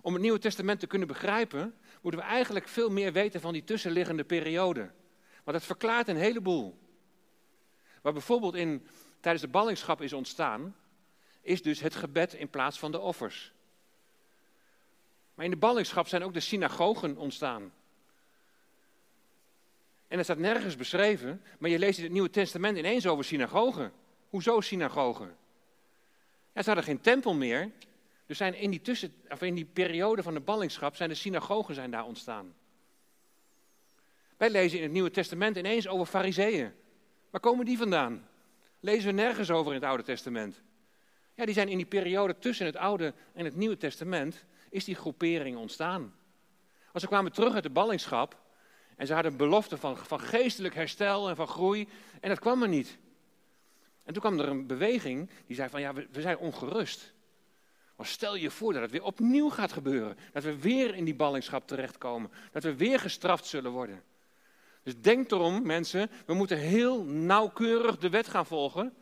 Om het Nieuwe Testament te kunnen begrijpen, moeten we eigenlijk veel meer weten van die tussenliggende periode. Want dat verklaart een heleboel. Wat bijvoorbeeld in, tijdens de ballingschap is ontstaan, is dus het gebed in plaats van de offers. Maar in de ballingschap zijn ook de synagogen ontstaan. En dat staat nergens beschreven, maar je leest in het Nieuwe Testament ineens over synagogen. Hoezo synagogen? Ja, ze hadden geen tempel meer, dus zijn in die, tussen, of in die periode van de ballingschap zijn de synagogen zijn daar ontstaan. Wij lezen in het Nieuwe Testament ineens over fariseeën. Waar komen die vandaan? Lezen we nergens over in het Oude Testament. Ja, die zijn in die periode tussen het Oude en het Nieuwe Testament, is die groepering ontstaan. Als ze kwamen terug uit de ballingschap en ze hadden een belofte van, van geestelijk herstel en van groei en dat kwam er niet. En toen kwam er een beweging die zei van ja, we, zijn ongerust. Maar stel je voor dat het weer opnieuw gaat gebeuren. Dat we weer in die ballingschap terechtkomen. Dat we weer gestraft zullen worden. Dus denk erom, mensen, we moeten heel nauwkeurig de wet gaan volgen.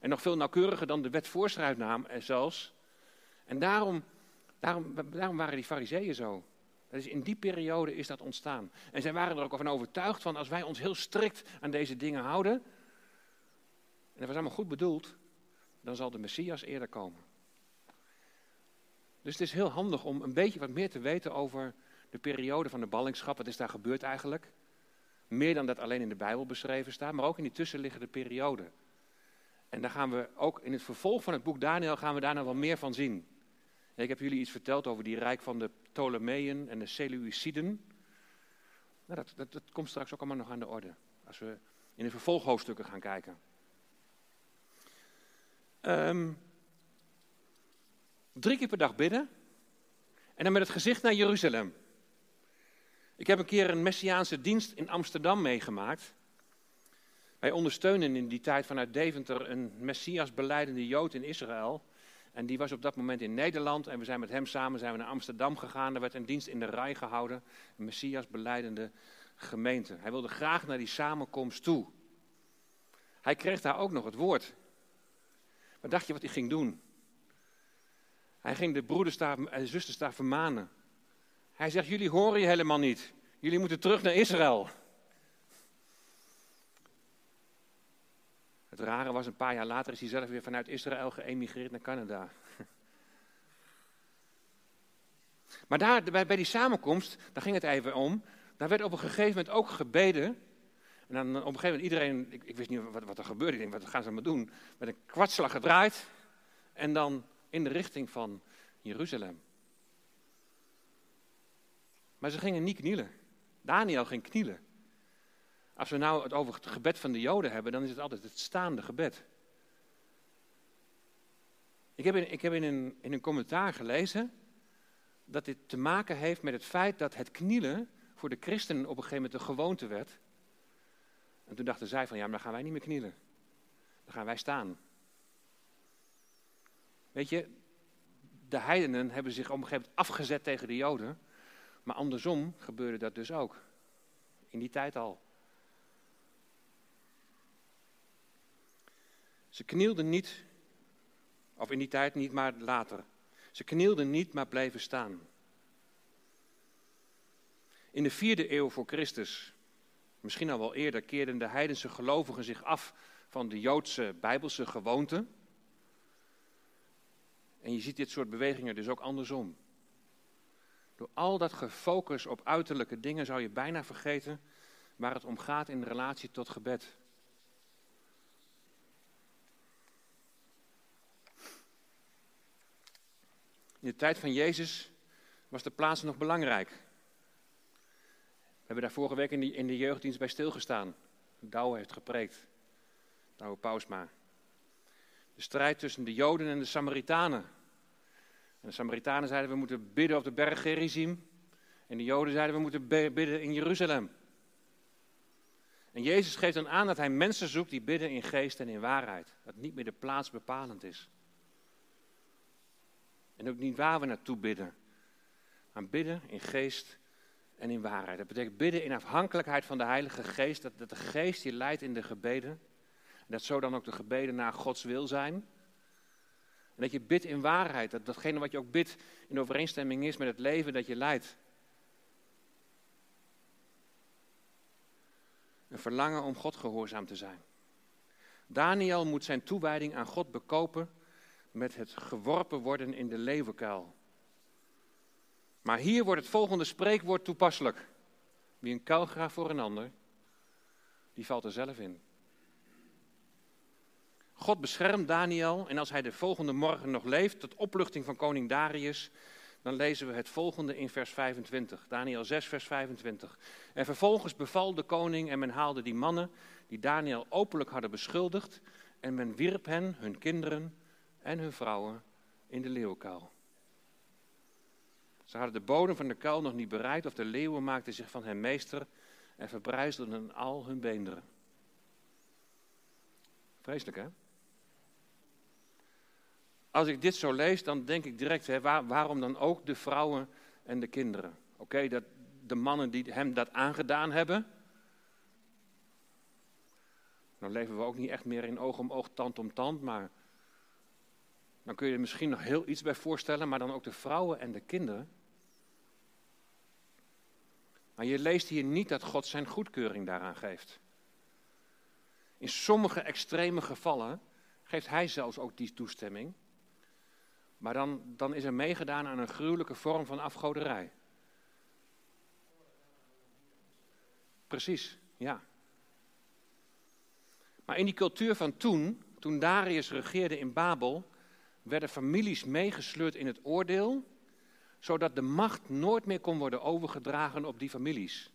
En nog veel nauwkeuriger dan de wet voorschrijft en zelfs. En daarom, daarom, waren die fariseeën zo. Dat is in die periode is dat ontstaan. En zij waren er ook van overtuigd van, als wij ons heel strikt aan deze dingen houden, en dat was allemaal goed bedoeld, dan zal de Messias eerder komen. Dus het is heel handig om een beetje wat meer te weten over de periode van de ballingschap. Wat is daar gebeurd eigenlijk? Meer dan dat alleen in de Bijbel beschreven staat, maar ook in die tussenliggende periode. En daar gaan we ook in het vervolg van het boek Daniel gaan we daar nog wel meer van zien. Ik heb jullie iets verteld over die rijk van de Ptolemeeën en de Seleuciden. Nou, dat, dat, komt straks ook allemaal nog aan de orde. Als we in de vervolghoofdstukken gaan kijken. Um, Drie keer per dag bidden. En dan met het gezicht naar Jeruzalem. Ik heb een keer een Messiaanse dienst in Amsterdam meegemaakt. Wij ondersteunen in die tijd vanuit Deventer een Messias beleidende Jood in Israël. En die was op dat moment in Nederland en we zijn met hem samen zijn we naar Amsterdam gegaan. Er werd een dienst in de rij gehouden, een Messias beleidende gemeente. Hij wilde graag naar die samenkomst toe. Hij kreeg daar ook nog het woord. Wat dacht je wat hij ging doen? Hij ging de broeders en zusters daar vermanen. Hij zegt, jullie horen je helemaal niet. Jullie moeten terug naar Israël. Het rare was, een paar jaar later is hij zelf weer vanuit Israël geëmigreerd naar Canada. Maar daar, bij, die samenkomst, daar ging het even om. Daar werd op een gegeven moment ook gebeden. En dan op een gegeven moment iedereen, ik, ik wist niet wat, wat, er gebeurde, ik denk, wat gaan ze maar doen? Met een kwartslag gedraaid. En dan in de richting van Jeruzalem. Maar ze gingen niet knielen. Daniel ging knielen. Als we nou het over het gebed van de Joden hebben, dan is het altijd het staande gebed. Ik heb in, ik heb in, een, in een commentaar gelezen dat dit te maken heeft met het feit dat het knielen voor de christenen op een gegeven moment een gewoonte werd. En toen dachten zij van ja, maar dan gaan wij niet meer knielen. Dan gaan wij staan. Weet je, de heidenen hebben zich op een gegeven moment afgezet tegen de Joden. Maar andersom gebeurde dat dus ook. In die tijd al. Ze knielden niet, of in die tijd niet, maar later. Ze knielden niet, maar bleven staan. In de vierde eeuw voor Christus, misschien al wel eerder, keerden de heidense gelovigen zich af van de Joodse bijbelse gewoonten en je ziet dit soort bewegingen dus ook andersom. Door al dat gefocus op uiterlijke dingen zou je bijna vergeten waar het om gaat in relatie tot gebed. In de tijd van Jezus was de plaats nog belangrijk. We hebben daar vorige week in de, jeugddienst bij stilgestaan. Douwe heeft gepreekt. Douwe Pausma. De strijd tussen de Joden en de Samaritanen. En de Samaritanen zeiden we moeten bidden op de berg Gerizim. En de Joden zeiden, we moeten bidden in Jeruzalem. En Jezus geeft dan aan dat hij mensen zoekt die bidden in geest en in waarheid. Dat niet meer de plaats bepalend is. En ook niet waar we naartoe bidden. Maar bidden in geest en in waarheid. Dat betekent bidden in afhankelijkheid van de Heilige Geest. Dat, dat de Geest je leidt in de gebeden. En dat zo dan ook de gebeden naar Gods wil zijn. En dat je bidt in waarheid. Dat datgene wat je ook bidt in overeenstemming is met het leven dat je leidt. Een verlangen om God gehoorzaam te zijn. Daniel moet zijn toewijding aan God bekopen met het geworpen worden in de leeuwenkuil. Maar hier wordt het volgende spreekwoord toepasselijk. Wie een kuil graaft voor een ander, die valt er zelf in. God beschermt Daniel en als hij de volgende morgen nog leeft, tot opluchting van koning Darius, dan lezen we het volgende in vers 25. Daniel 6, vers 25. En vervolgens beval de koning en men haalde die mannen die Daniel openlijk hadden beschuldigd en men wierp hen, hun kinderen en hun vrouwen in de leeuwkuil. Ze hadden de bodem van de kuil nog niet bereikt of de leeuwen maakten zich van hen meester en verbrijzelden al hun beenderen. Vreselijk hè? Als ik dit zo lees, dan denk ik direct, hè, waarom dan ook de vrouwen en de kinderen? Oké, dat de mannen die hem dat aangedaan hebben. Nou leven we ook niet echt meer in oog om oog, tand om tand, maar dan kun je er misschien nog heel iets bij voorstellen, maar dan ook de vrouwen en de kinderen. Maar je leest hier niet dat God zijn goedkeuring daaraan geeft. In sommige extreme gevallen geeft hij zelfs ook die toestemming. Maar dan, dan is er meegedaan aan een gruwelijke vorm van afgoderij. Precies, ja. Maar in die cultuur van toen, toen Darius regeerde in Babel, werden families meegesleurd in het oordeel, zodat de macht nooit meer kon worden overgedragen op die families.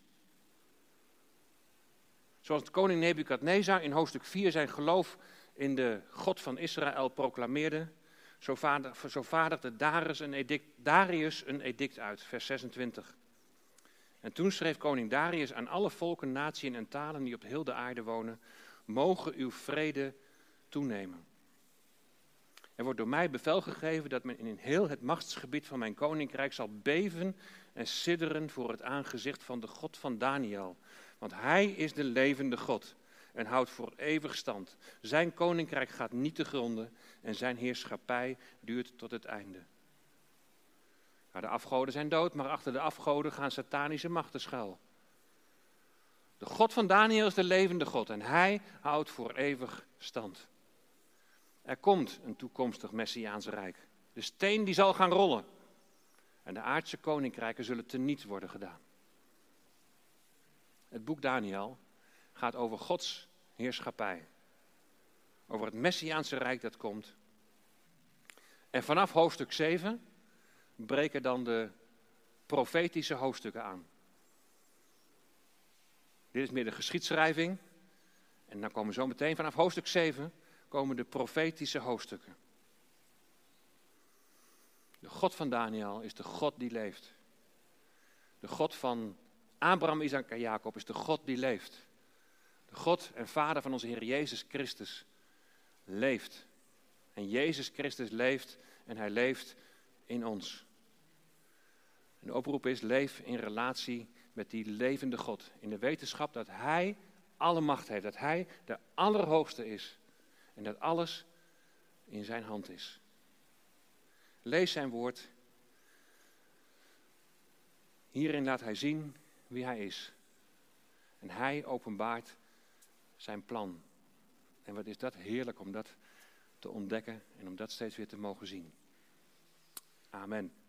Zoals de koning Nebukadnezar in hoofdstuk 4 zijn geloof in de God van Israël proclameerde, zo, vaardigde Darius een, edict, Darius een edict uit, vers 26. En toen schreef koning Darius aan alle volken, naties en talen die op heel de aarde wonen, mogen uw vrede toenemen. Er wordt door mij bevel gegeven dat men in heel het machtsgebied van mijn koninkrijk zal beven en sidderen voor het aangezicht van de God van Daniel. Want hij is de levende God en houdt voor eeuwig stand. Zijn koninkrijk gaat niet te gronden en zijn heerschappij duurt tot het einde. Nou, de afgoden zijn dood, maar achter de afgoden gaan satanische machten schuil. De God van Daniel is de levende God en hij houdt voor eeuwig stand. Er komt een toekomstig Messiaans rijk. De steen die zal gaan rollen. En de aardse koninkrijken zullen teniet worden gedaan. Het boek Daniel gaat over Gods heerschappij. Over het Messiaanse rijk dat komt. En vanaf hoofdstuk 7 breken dan de profetische hoofdstukken aan. Dit is meer de geschiedschrijving. En dan komen zo meteen vanaf hoofdstuk 7 komen de profetische hoofdstukken. De God van Daniel is de God die leeft. De God van Abraham, Isaac en Jacob is de God die leeft. De God en Vader van onze Heer Jezus Christus leeft. En Jezus Christus leeft en hij leeft in ons. De oproep is: leef in relatie met die levende God. In de wetenschap dat Hij alle macht heeft, dat Hij de Allerhoogste is. En dat alles in Zijn hand is. Lees Zijn woord. Hierin laat Hij zien wie Hij is. En Hij openbaart Zijn plan. En wat is dat heerlijk om dat te ontdekken en om dat steeds weer te mogen zien. Amen.